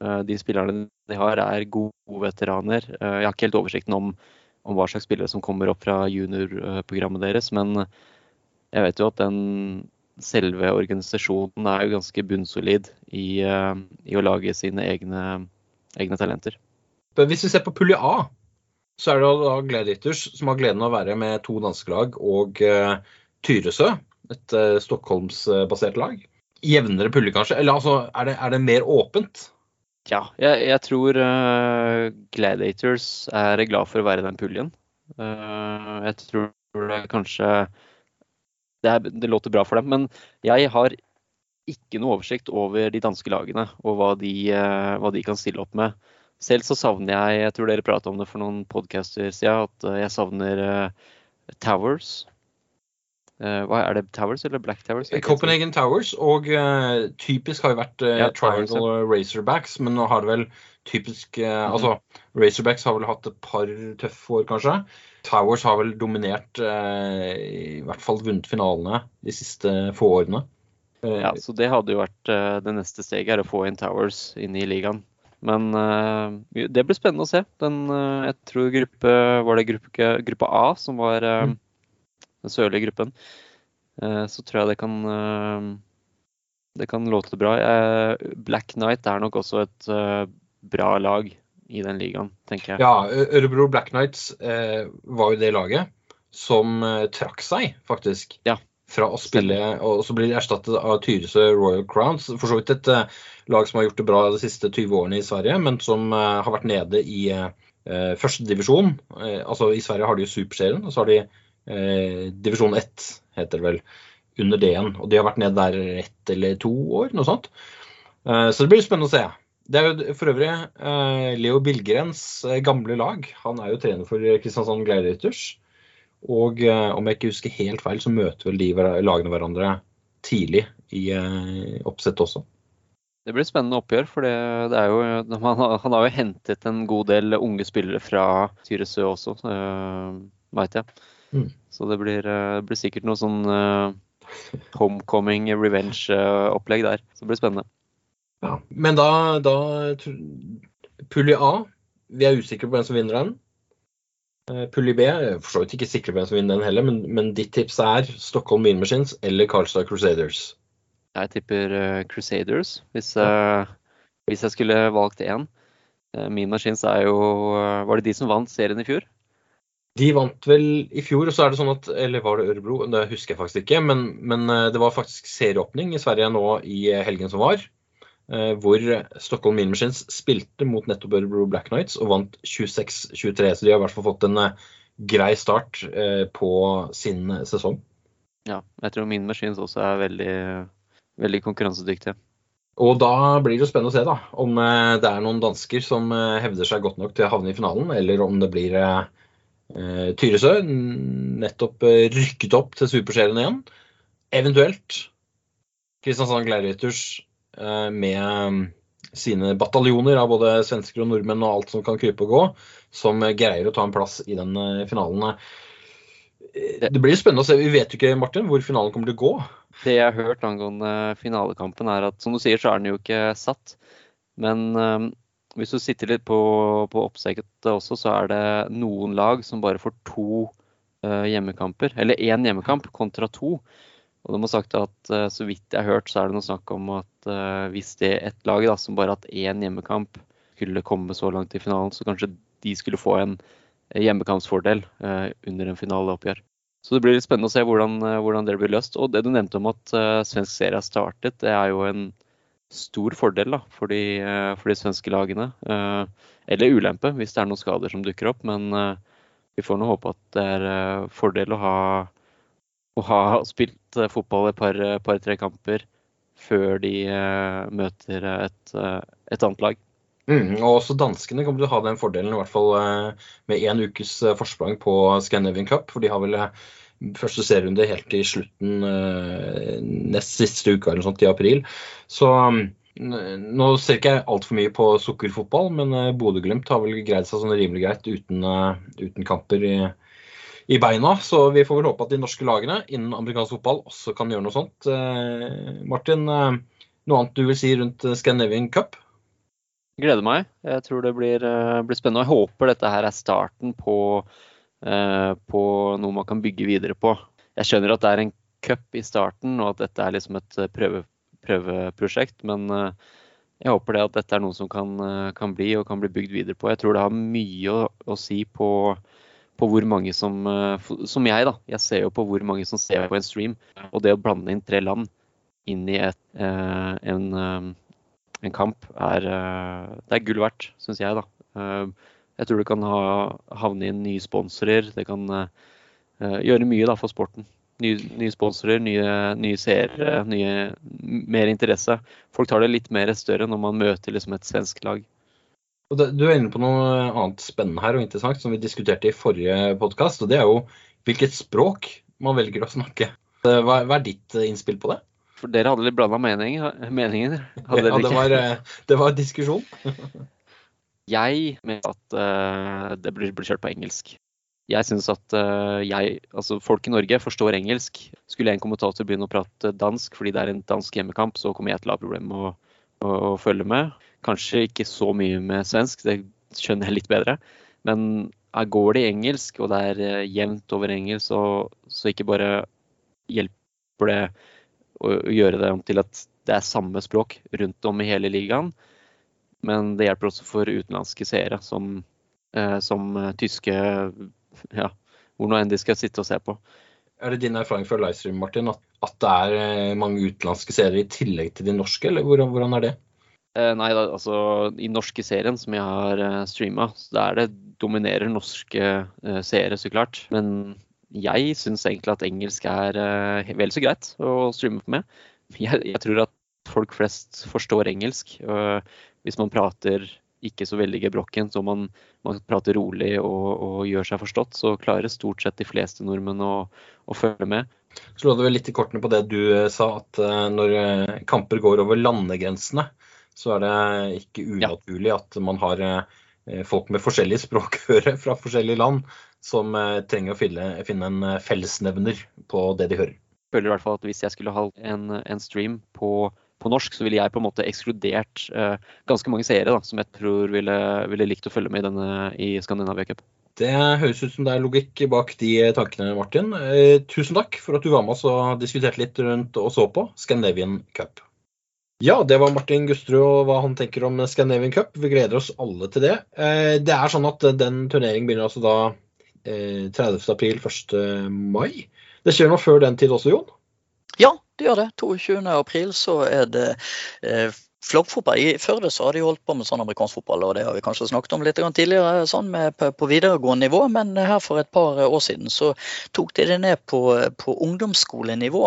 Ja. de spillerne de har, er gode veteraner. Jeg har ikke helt oversikten om, om hva slags spillere som kommer opp fra juniorprogrammet deres, men jeg vet jo at den selve organisasjonen er jo ganske bunnsolid i, uh, i å lage sine egne, egne, talenter. Hvis vi ser på pulje A, så er det da Gladiators som har gleden av å være med to danske lag og uh, Tyresø, et uh, Stockholmsbasert lag. Jevnere pulje, kanskje? Eller altså, er det, er det mer åpent? Ja, jeg, jeg tror uh, Gladiators er glad for å være i den puljen. Jeg tror det er kanskje det, er, det, låter bra for dem. Men jeg har ikke noe oversikt over de danske lagene og hva de, eh, hva de kan stille opp med. Selv så savner jeg, jeg tror dere pratet om det for noen podcaster siden, at eh, jeg savner uh, Towers. Uh, hva Er det Towers eller Black Towers? Copenhagen Towers, og uh, typisk har jo vært ja, Triangle og Racerbacks, men nå har det vel typisk mm. Altså, Razorbacks har vel hatt et par tøffe år, kanskje. Towers har vel dominert, eh, i hvert fall vunnet finalene de siste få årene. Eh, ja, så det hadde jo vært eh, det neste steget, er å få inn Towers inn i ligaen. Men det blir spennende å se. Den, jeg tror gruppe, var det gruppe, gruppe A som var mm. den sørlige gruppen. Så tror jeg det kan det kan låte bra. Black Knight er nok også et bra lag i den ligaen, tenker jeg. Ja, Ørebro Black Knights eh, var jo det laget. som eh, trakk seg, faktisk. Ja. Fra å spille, og så blir de erstattet av Tyresø Royal Crowns. For så vidt et eh, lag som har gjort det bra de siste 20 årene i Sverige, men som eh, har vært nede i eh, første divisjon. Eh, altså I Sverige har de jo Superserien, og så har de eh, divisjon 1, heter det vel, under D-en. Og de har vært nede der ett eller to år, noe sånt. Eh, så det blir spennende å se. Det er jo for øvrig eh, Leo Bilgrens eh, gamle lag. Han er jo trener for Kristiansand Gleirytters. Og eh, om jeg ikke husker helt feil, så møter vel de lagene hverandre tidlig i eh, oppsettet også. Det blir spennende oppgjør, for det, det er jo, han, har, han har jo hentet en god del unge spillere fra Tyresø også, veit jeg. Mm. Så det blir, eh, det blir sikkert noe sånn eh, homecoming revenge-opplegg der. Så det blir spennende. Ja. Men da, da Pulje A, vi er usikre på hvem som vinner den. Eh, Pulje B, er for så vidt ikke sikre på hvem som vinner den heller, men, men ditt tips er Stockholm Mean Machines eller Karlstad Crusaders. Jeg tipper eh, Crusaders, hvis, eh, hvis jeg skulle valgt én. Uh, Mean Machines er jo uh, Var det de som vant serien i fjor? De vant vel i fjor, og så er det sånn at Eller var det Ørebro? Det husker jeg faktisk ikke. Men, men det var faktisk serieåpning i Sverige nå i helgen som var. Eh, Hvor Stockholm Mean Machines spilte mot nettopp Ørebro Black Knights og vant 26-23. Så de har i hvert fall fått en eh, grei start eh, på sin sesong. Ja. Jeg tror Mean Machines også er veldig, veldig konkurransedyktige. Og da blir det jo spennende å se da, om det er noen dansker som hevder seg godt nok til å havne i finalen, eller om det blir eh, Tyresø, nettopp rykket opp til Superserien igjen. Eventuelt Kristiansand eh, med mm, sine bataljoner av både svensker og nordmenn og alt som kan krype og gå, som eh, greier å ta en plass i den eh, finalen. Eh, Det blir spennende å se. Vi vet jo ikke Martin, hvor finalen kommer til å gå. Det jeg har hørt angående finalekampen, er at som du sier, så er den jo ikke satt. Men um, hvis du sitter litt på, på oppsettet også, så er det noen lag som bare får to uh, hjemmekamper. Eller én hjemmekamp kontra to. Og de har sagt at uh, så vidt jeg har hørt, så er det noe snakk om at eh, hvis det ett lag som bare hatt én hjemmekamp, skulle komme så langt i finalen, så kanskje de skulle få en eh, hjemmekampsfordel eh, under en finaleoppgjør. Så det blir litt spennende å se hvordan, hvordan det blir løst. Og det du nevnte om at svensk serie har startet, det er jo en stor fordel da, for, de, for de svenske lagene. Eller ulempe hvis det er noen skader som dukker opp. Men vi får nå håpe at det er fordel å ha, å ha spilt fotball et par-tre par, kamper før de eh, møter et, eh, et annet lag. Mm, og også danskene kommer til å ha den fordelen, i hvert fall eh, med én ukes eh, forsprang på Scandinavian Cup. For de har vel eh, første serierunde helt til slutten eh, nest siste uka eller noe sånt i april. Så mm, nå ser ikke jeg altfor mye på sukkerfotball, men eh, Bodø-Glimt har vel greid seg sånn rimelig greit uten, eh, uten kamper i, i beina. Så vi får vel håpe at de norske lagene innen amerikansk fotball også kan gjøre noe sånt. Eh, Martin, eh, noe annet du vil si rundt Scandinavian Cup? Gleder meg. Jeg tror det blir, eh, blir spennende. Jeg håper dette her er starten på, på noe man kan bygge videre på. Jeg skjønner at det er en cup i starten, og at dette er liksom et prøve, prøveprosjekt. Men jeg håper det at dette er noe som kan, kan bli og kan bli bygd videre på. Jeg tror det har mye å, å si på, på hvor mange som eh, Som jeg, da. Jeg ser jo på hvor mange som ser på en stream. Og det å blande inn tre land inn i et, eh, en eh, en kamp er, det er gull verdt, syns jeg. da. Jeg tror det kan ha, havne inn nye sponsorer. Det kan gjøre mye da, for sporten. Nye, nye sponsorer, nye, nye seere, nye, mer interesse. Folk tar det litt mer større når man møter liksom, et svensk lag. Det, Du er inne på noe annet spennende her og interessant som vi diskuterte i forrige podkast. Og det er jo hvilket språk man velger å snakke. Eh, Hva, hva er ditt eh, innspill på det? For dere hadde litt blanda mening, meninger. Hadde Ja, det, var, eh, det var diskusjon. Jeg mener at uh, det blir, blir kjørt på engelsk. Jeg syns at uh, jeg, altså folk i Norge forstår engelsk. Skulle en kommentator begynne å prate dansk fordi det er en dansk hjemmekamp, så kommer jeg til å ha problemer med å, å, å følge med. Kanskje ikke så mye med svensk, det skjønner jeg litt bedre. Men her går det i engelsk, og det er eh, jevnt over engelsk, så, så ikke bare hjelper det å å gjøre det om til at det er samme språk rundt om i hele ligaen. Men det hjelper også for utenlandske seere, som, eh, som eh, tyske ja, hvor nå enn de skal sitte og se på. Er det din erfaring fra livestream, Martin, at, at det er eh, mange utenlandske seere i tillegg til de norske, eller hvordan, hvordan er det? Eh, nei, altså i norske serien som jeg har eh, streama, så er det dominerer norske eh, seere, så klart. Men jeg syns egentlig at engelsk er vel så greit å streame på med. Jeg, jeg tror at folk flest forstår engelsk. Hvis man prater ikke så veldig gebrokken, så man, man prater rolig og, og, gjør seg forstått, så klarer stort sett de fleste nordmenn å, å følge med. Slå det vel litt i kortene på det du sa, at når kamper går over landegrensene, så er det ikke unaturlig at man har folk med forskjellig språkhøre fra forskjellige land som trenger å finne, finne en fellesnevner på det de hører. Jeg føler i hvert fall at hvis jeg skulle ha en, en stream på på norsk, så ville jeg på en måte ekskludert eh, ganske mange seere da, som jeg tror ville, ville, likt å følge med i, denne, i Skandinavia Cup. Det høres ut som det er logikk bak de tankene, Martin. Eh, tusen takk for at du var med oss og diskuterte litt rundt og så på Scandinavian Cup. Ja, det var Martin Gusterud og hva han tenker om Scandinavian Cup. Vi gleder oss alle til det. Eh, det er sånn at den turneringen begynner altså da eh, 30. april, 1. mai. Det skjer noe før den tid også, Jon? Ja, det gjør det. 22. april så er det eh, flaggfotball. I Førde så har de holdt på med sånn amerikansk fotball, og det har vi kanskje snakket om litt tidligere sånn med, på videregående nivå, men her for et par år siden så tok de det ned på, på ungdomsskolenivå.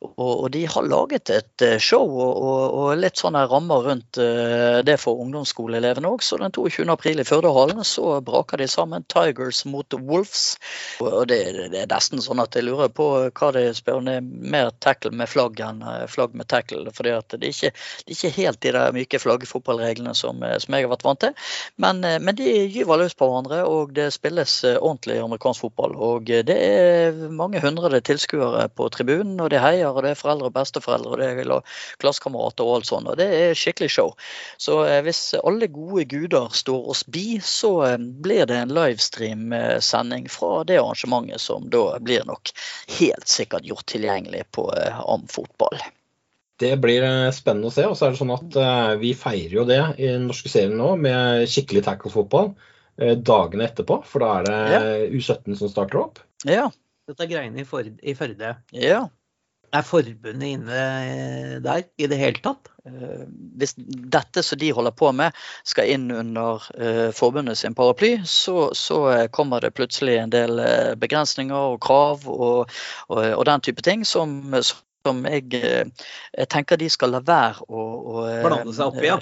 Og, og, de har laget et eh, show og, og, og litt sånne rammer rundt uh, det for ungdomsskoleelevene òg. Så den 22. april i Førdehallen så braker de sammen Tigers mot Wolves. Og det, det, er nesten sånn at jeg lurer på hva de spør om det er mer tackle med flagg enn eh, flagg med tackle. det ikke, det er ikke helt de der myke flaggfotballreglene som, eh, som, jeg har vært vant til. Men, eh, men, de gyver løs på hverandre, og det spilles eh, ordentlig amerikansk fotball. Og det er mange hundre tilskuere på tribunen, og det heier, og det er foreldre og besteforeldre, og det er klassekamerater og alt sånt. Og det er skikkelig show. Så hvis alle gode guder står oss bi, så blir det en livestream-sending fra det arrangementet som da blir nok helt sikkert gjort tilgjengelig på Amfotball. Det blir eh, spennende å se. Og så er det sånn at uh, vi feirer jo det i den norske serien nå med skikkelig tackle-fotball uh, dagene etterpå. For da er det. U17 som starter opp. Ja. Dette er greiene i, Førde. Ja. Er forbundet inne der i det hele tatt? Hvis dette som de holder på med skal inn under forbundet sin paraply, så, så, kommer det plutselig en del begrensninger og krav og, og, og den type ting som, som jeg, jeg, eh, tenker de skal la være å, å Blande seg oppi, ja.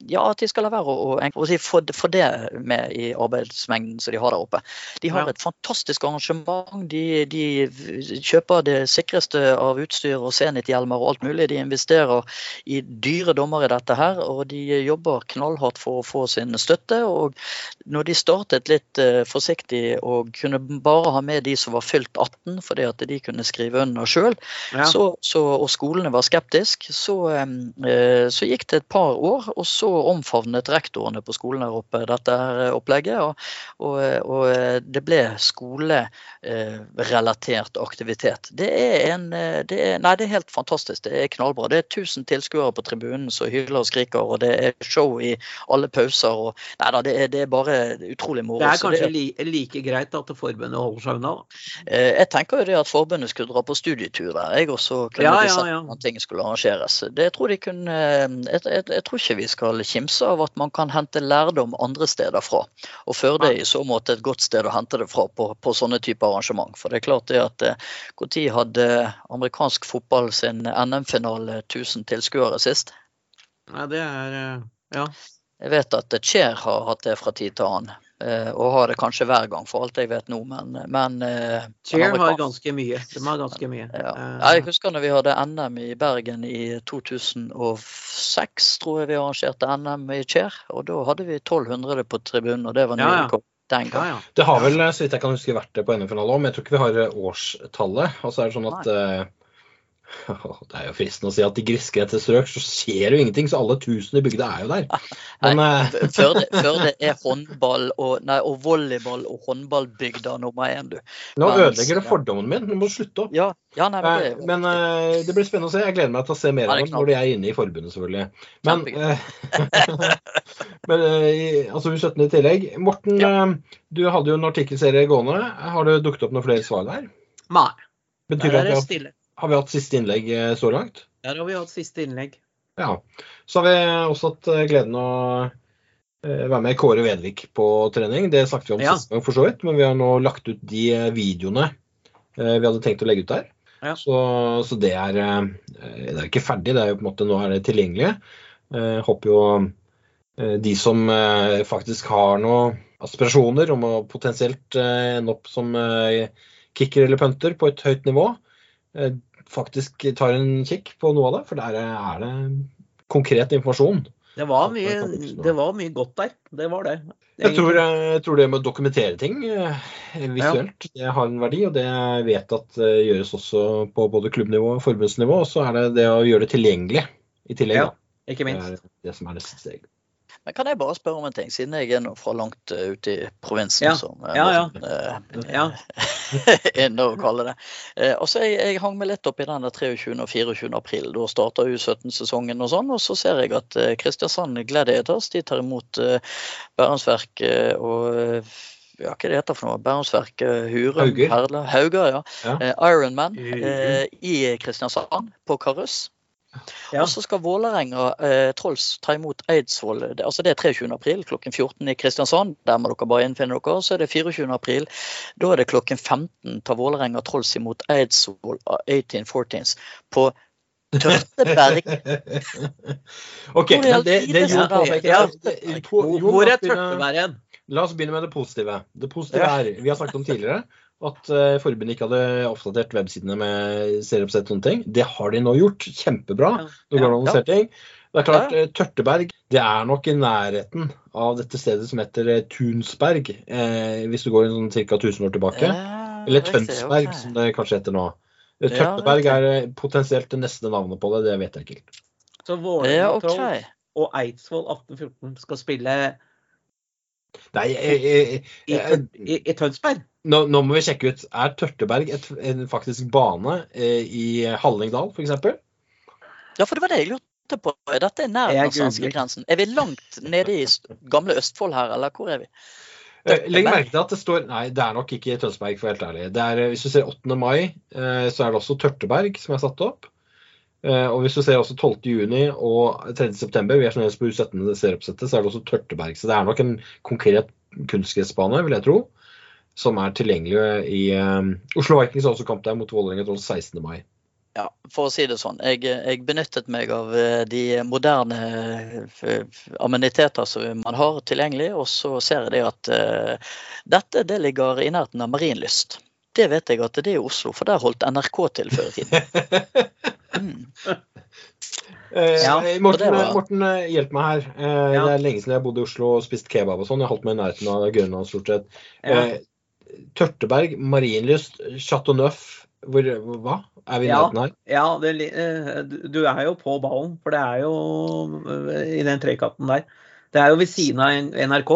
Eh, ja, at de skal la være å, å, å få, få det med i arbeidsmengden som de har der oppe. De har et fantastisk arrangement. De, de, kjøper det sikreste av utstyr og Zenit-hjelmer og alt mulig. De investerer i dyre dommer i dette her, og de jobber knallhardt for å få sin støtte. Og når de startet litt uh, forsiktig og kunne bare ha med de som var fylt 18, fordi at de kunne skrive under sjøl, ja. og skolene var skeptiske, så, uh, så gikk det et par år. og så omfavnet rektorene på skolen her oppe dette her opplegget. Og, og, og det ble skolerelatert aktivitet. Det er, en, det er, nei, det er helt fantastisk. Det er knallbra. Det er 1000 tilskuere på tribunen som hyler og skriker, og det er show i alle pauser. Og, nei da, det er, det er bare utrolig moro. Det er kanskje det er, like greit at forbundet holder seg unna? Eh, jeg tenker jo det at forbundet skulle dra på studietur der, jeg også kunne ja, ja, ja. at ting skulle arrangeres. Det tror de kunne, jeg, jeg, jeg tror ikke vi skal kimse av at man kan hente lærdom andre steder fra. Og Førde er i så måte et godt sted å hente det fra på, på sånne typer arrangement. For det er klart det at Når eh, hadde amerikansk fotball sin NM-finale 1000 tilskuere sist? Nei, det er eh, Ja. Jeg vet at Cher har hatt det fra tid til annen. Eh, og har det kanskje hver gang, for alt jeg vet nå, men, men eh, Cheer har ganske mye. De har ganske mye. Ja. ja. jeg husker når vi hadde NM i Bergen i 2006, tror jeg vi arrangerte NM i Cheer. Og da hadde vi 1200 på tribunen, og det var nye ja, den gang. Ja, det har vel, så vidt jeg kan huske, vært det på NM-finale òg, men jeg tror ikke vi har årstallet. Og så er det sånn at uh, Det er jo fristende å si at i grisgrendte strøk så skjer jo ingenting, så alle tusen i bygda er jo der. Men nei, Før det, før det er håndball og, nei, og volleyball og håndballbygda nummer én, du. nå ødelegger det fordommen min. du må slutte opp. Ja, ja nei, men det, Eh, Men uh, det blir spennende å se. Jeg gleder meg til å se mer av det dem når de er inne i forbundet, selvfølgelig. Men, eh, men uh, altså U17 i tillegg. Morten, ja. du hadde jo en artikkelserie gående. Har det dukket opp noen flere svar der? Nei, Betyr der det er at det stille. Har vi hatt siste innlegg eh, så langt? Der har vi hatt siste innlegg. Ja. Så har vi også hatt eh, gleden av å eh, være med Kåre Vedvik på trening. Det snakket vi om Ja. sist gang, for så vidt, men vi har nå lagt ut de videoene vi hadde tenkt å legge ut der. Ja. Så, så det er Det er ikke ferdig, det er jo på en måte nå er det tilgjengelig. Jeg håper jo de som faktisk har noen aspirasjoner om å potensielt ende opp som kicker eller punter på et høyt nivå, faktisk tar en kikk på noe av det. For der er det konkret informasjon. Det var mye, det var mye godt der. Det var det. Jeg tror, jeg tror det med å dokumentere ting visuelt, ja. det har en verdi, og det jeg vet at eh, gjøres også på både klubbnivå og forbundsnivå. Og så er det det å gjøre det tilgjengelig i tillegg. Ja, ikke minst. Det er det som er neste steg. Men kan jeg bare spørre om en ting, siden jeg er nå fra langt eh, ute i provinsen, Ja. som eh, Ja, ja. Eh, Ja. inne og kaller det. Eh, og så jeg, jeg hang meg litt opp i den 23. og 24. april. Da starter U17-sesongen og sånn. Og så ser jeg at Kristiansand Gladiators de tar imot Bærumsverk og ja, hva det heter for noe? Bærumsverk, eh, Hurum, Hauger. Perle, Hauger, ja. Ja. Ironman eh, i Kristiansand på Karus. Ja. Og så skal Vålerenga eh, Trolls ta imot Eidsvoll. Det, altså det er 23. april klokken 14 i Kristiansand. Der må dere bare innfinne dere. Så er det 24. april. Da er det klokken 15 tar Vålerenga Trolls imot Eidsvoll av 1814s på Tørteberg. OK, men all det, det, er det? ja, Ja. Hvor, er oss Tørteberg igjen? La oss begynne med det positive. Det positive er, Vi har snakket om tidligere at eh, forbundet ikke hadde oppdatert websidene med serieoppsett og sånne ting. Det har de nå gjort. Kjempebra. Ja. Nå går det Ja. an å se ting. Det er klart, Ja. eh, Tørteberg det er nok i nærheten av dette stedet som heter eh, Tunsberg, eh, hvis du går sånn ca. 1000 år tilbake. Ja, Eller Tønsberg, som det kanskje heter nå. Ja, Tørteberg er potensielt det neste navnet på det, det vet jeg ikke helt. Så Ja, Vålerenga. Og Eidsvoll 1814 skal spille Nei, eh, eh, i, i, Tønsberg. nå, nå må vi sjekke ut. Er Tørteberg et, en faktisk bane eh, i Hallingdal, f.eks.? Ja, for det var det jeg lurte på. Er dette nær googler. svenskegrensen? Er vi langt nede i gamle Østfold her, eller hvor er vi? Eh, Legg merke til at det står Nei, det er nok ikke Tønsberg, for å være helt ærlig. Det er, hvis du ser 8. mai, eh, så er det også Tørteberg som er satt opp. Eh, Og hvis du ser også 12. juni og 3. september, vi er fremdeles på U17 serieoppsettet, så er det også Tørteberg. Så det er nok en konkret kunstgressbane, vil jeg tro, som er tilgjengelig i um, Oslo Vikings har også kamp der mot Vålerenga Trolls 16. mai. Ja, for å si det sånn. Jeg, jeg benyttet meg av eh, de moderne ameniteter som man har tilgjengelig, og så ser jeg det at uh, dette det ligger i nærheten av Marienlyst. Det vet jeg at det er i Oslo, for der holdt NRK til før i tiden. Mm. Eh, Ja, Morten, var- Morten, eh, hjelp meg her. Eh, Ja. Det er lenge siden jeg bodde i Oslo og spist kebab og sånn. Jeg holdt meg i nærheten av Grønland stort sett. Ja. Eh, Tørteberg, Marienlyst, Chateau Neuf. Hvor, hva? Er vi i nærheten her? Ja, det, du er jo på ballen, for det er jo i den trekanten der. Det er jo ved siden av NRK.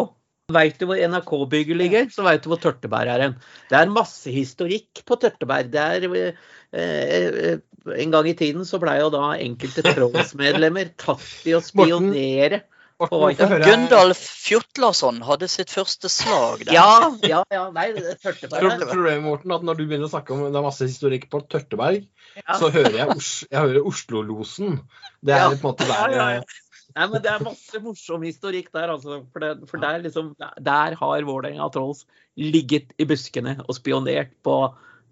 Veit du hvor NRK-bygget ligger, så veit du hvor Tørteberg er hen. Det er masse historikk på Tørteberg. Det er eh, eh, En gang i tiden så blei jo da enkelte trådsmedlemmer tatt i å spionere. Gundalf Fjotlason hadde sitt første slag der. Ja, ja, ja. Nei, er Tørteberg er Problemet Morten, at når du begynner å snakke om det er masse historikk på Tørteberg, Ja. så hører jeg, jeg Oslo-losen. Det er Ja. på en måte der ja, ja. eh, Nei, men det er masse morsom historikk der, altså. For, det, for der, liksom, der har Vålerenga Trolls ligget i buskene og spionert på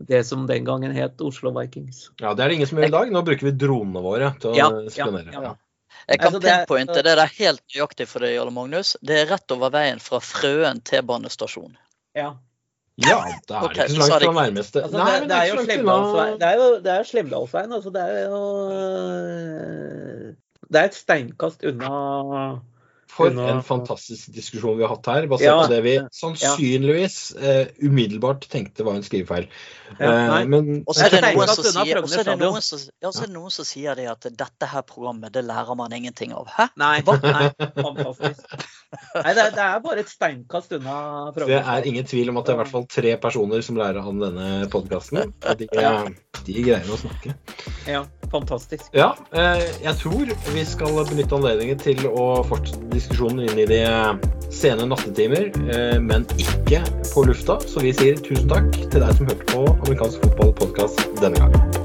det som den gangen het Oslo Vikings. Ja, det er det ingen som gjør i dag. Nå bruker vi dronene våre til å Ja, ja, spionere. ja. Jeg kan Altså, det pinpointe det der helt nøyaktig for deg, Jarle Magnus. Det er rett over veien fra Frøen T-banestasjon. Ja. Ja, da er Ok, det ikke så langt fra nærmeste. Altså, Nei, det, det er jo så Slemdalsveien. Det er jo, det er Slemdalsveien. Altså, det er jo Det er et steinkast unna For en fantastisk diskusjon vi har hatt her, basert Ja. på det vi sannsynligvis eh, umiddelbart tenkte var en skrivefeil. Ja. Eh, men Og så er det noen som sier, er det noen som, ja, det noen som sier det at dette her programmet, det lærer man ingenting av. Hæ? Nei, nei, fantastisk. Nei, det er, det er bare et steinkast unna det er ingen tvil om at det er i hvert fall tre personer som lærer han denne podkasten. De, de greier å snakke. Ja, fantastisk. Ja, eh, jeg tror vi skal benytte anledningen til å fortsette diskusjonen inn i de sene nattetimer, eh, men ikke på lufta. Så vi sier tusen takk til deg som hørte på amerikansk fotballpodkast denne gang.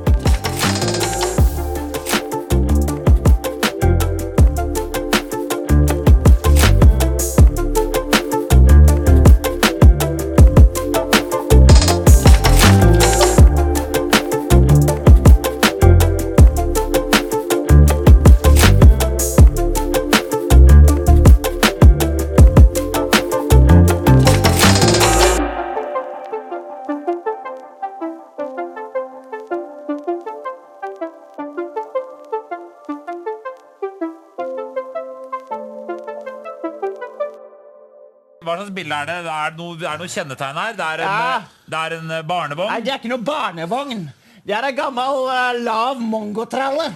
Hva er det? er det? Er noe, det er noe kjennetegn her. Det er en, Ja. det er en eh, barnevogn. Nei, det er ikke noe barnevogn. Det er ei gammel uh, lav mongotralle.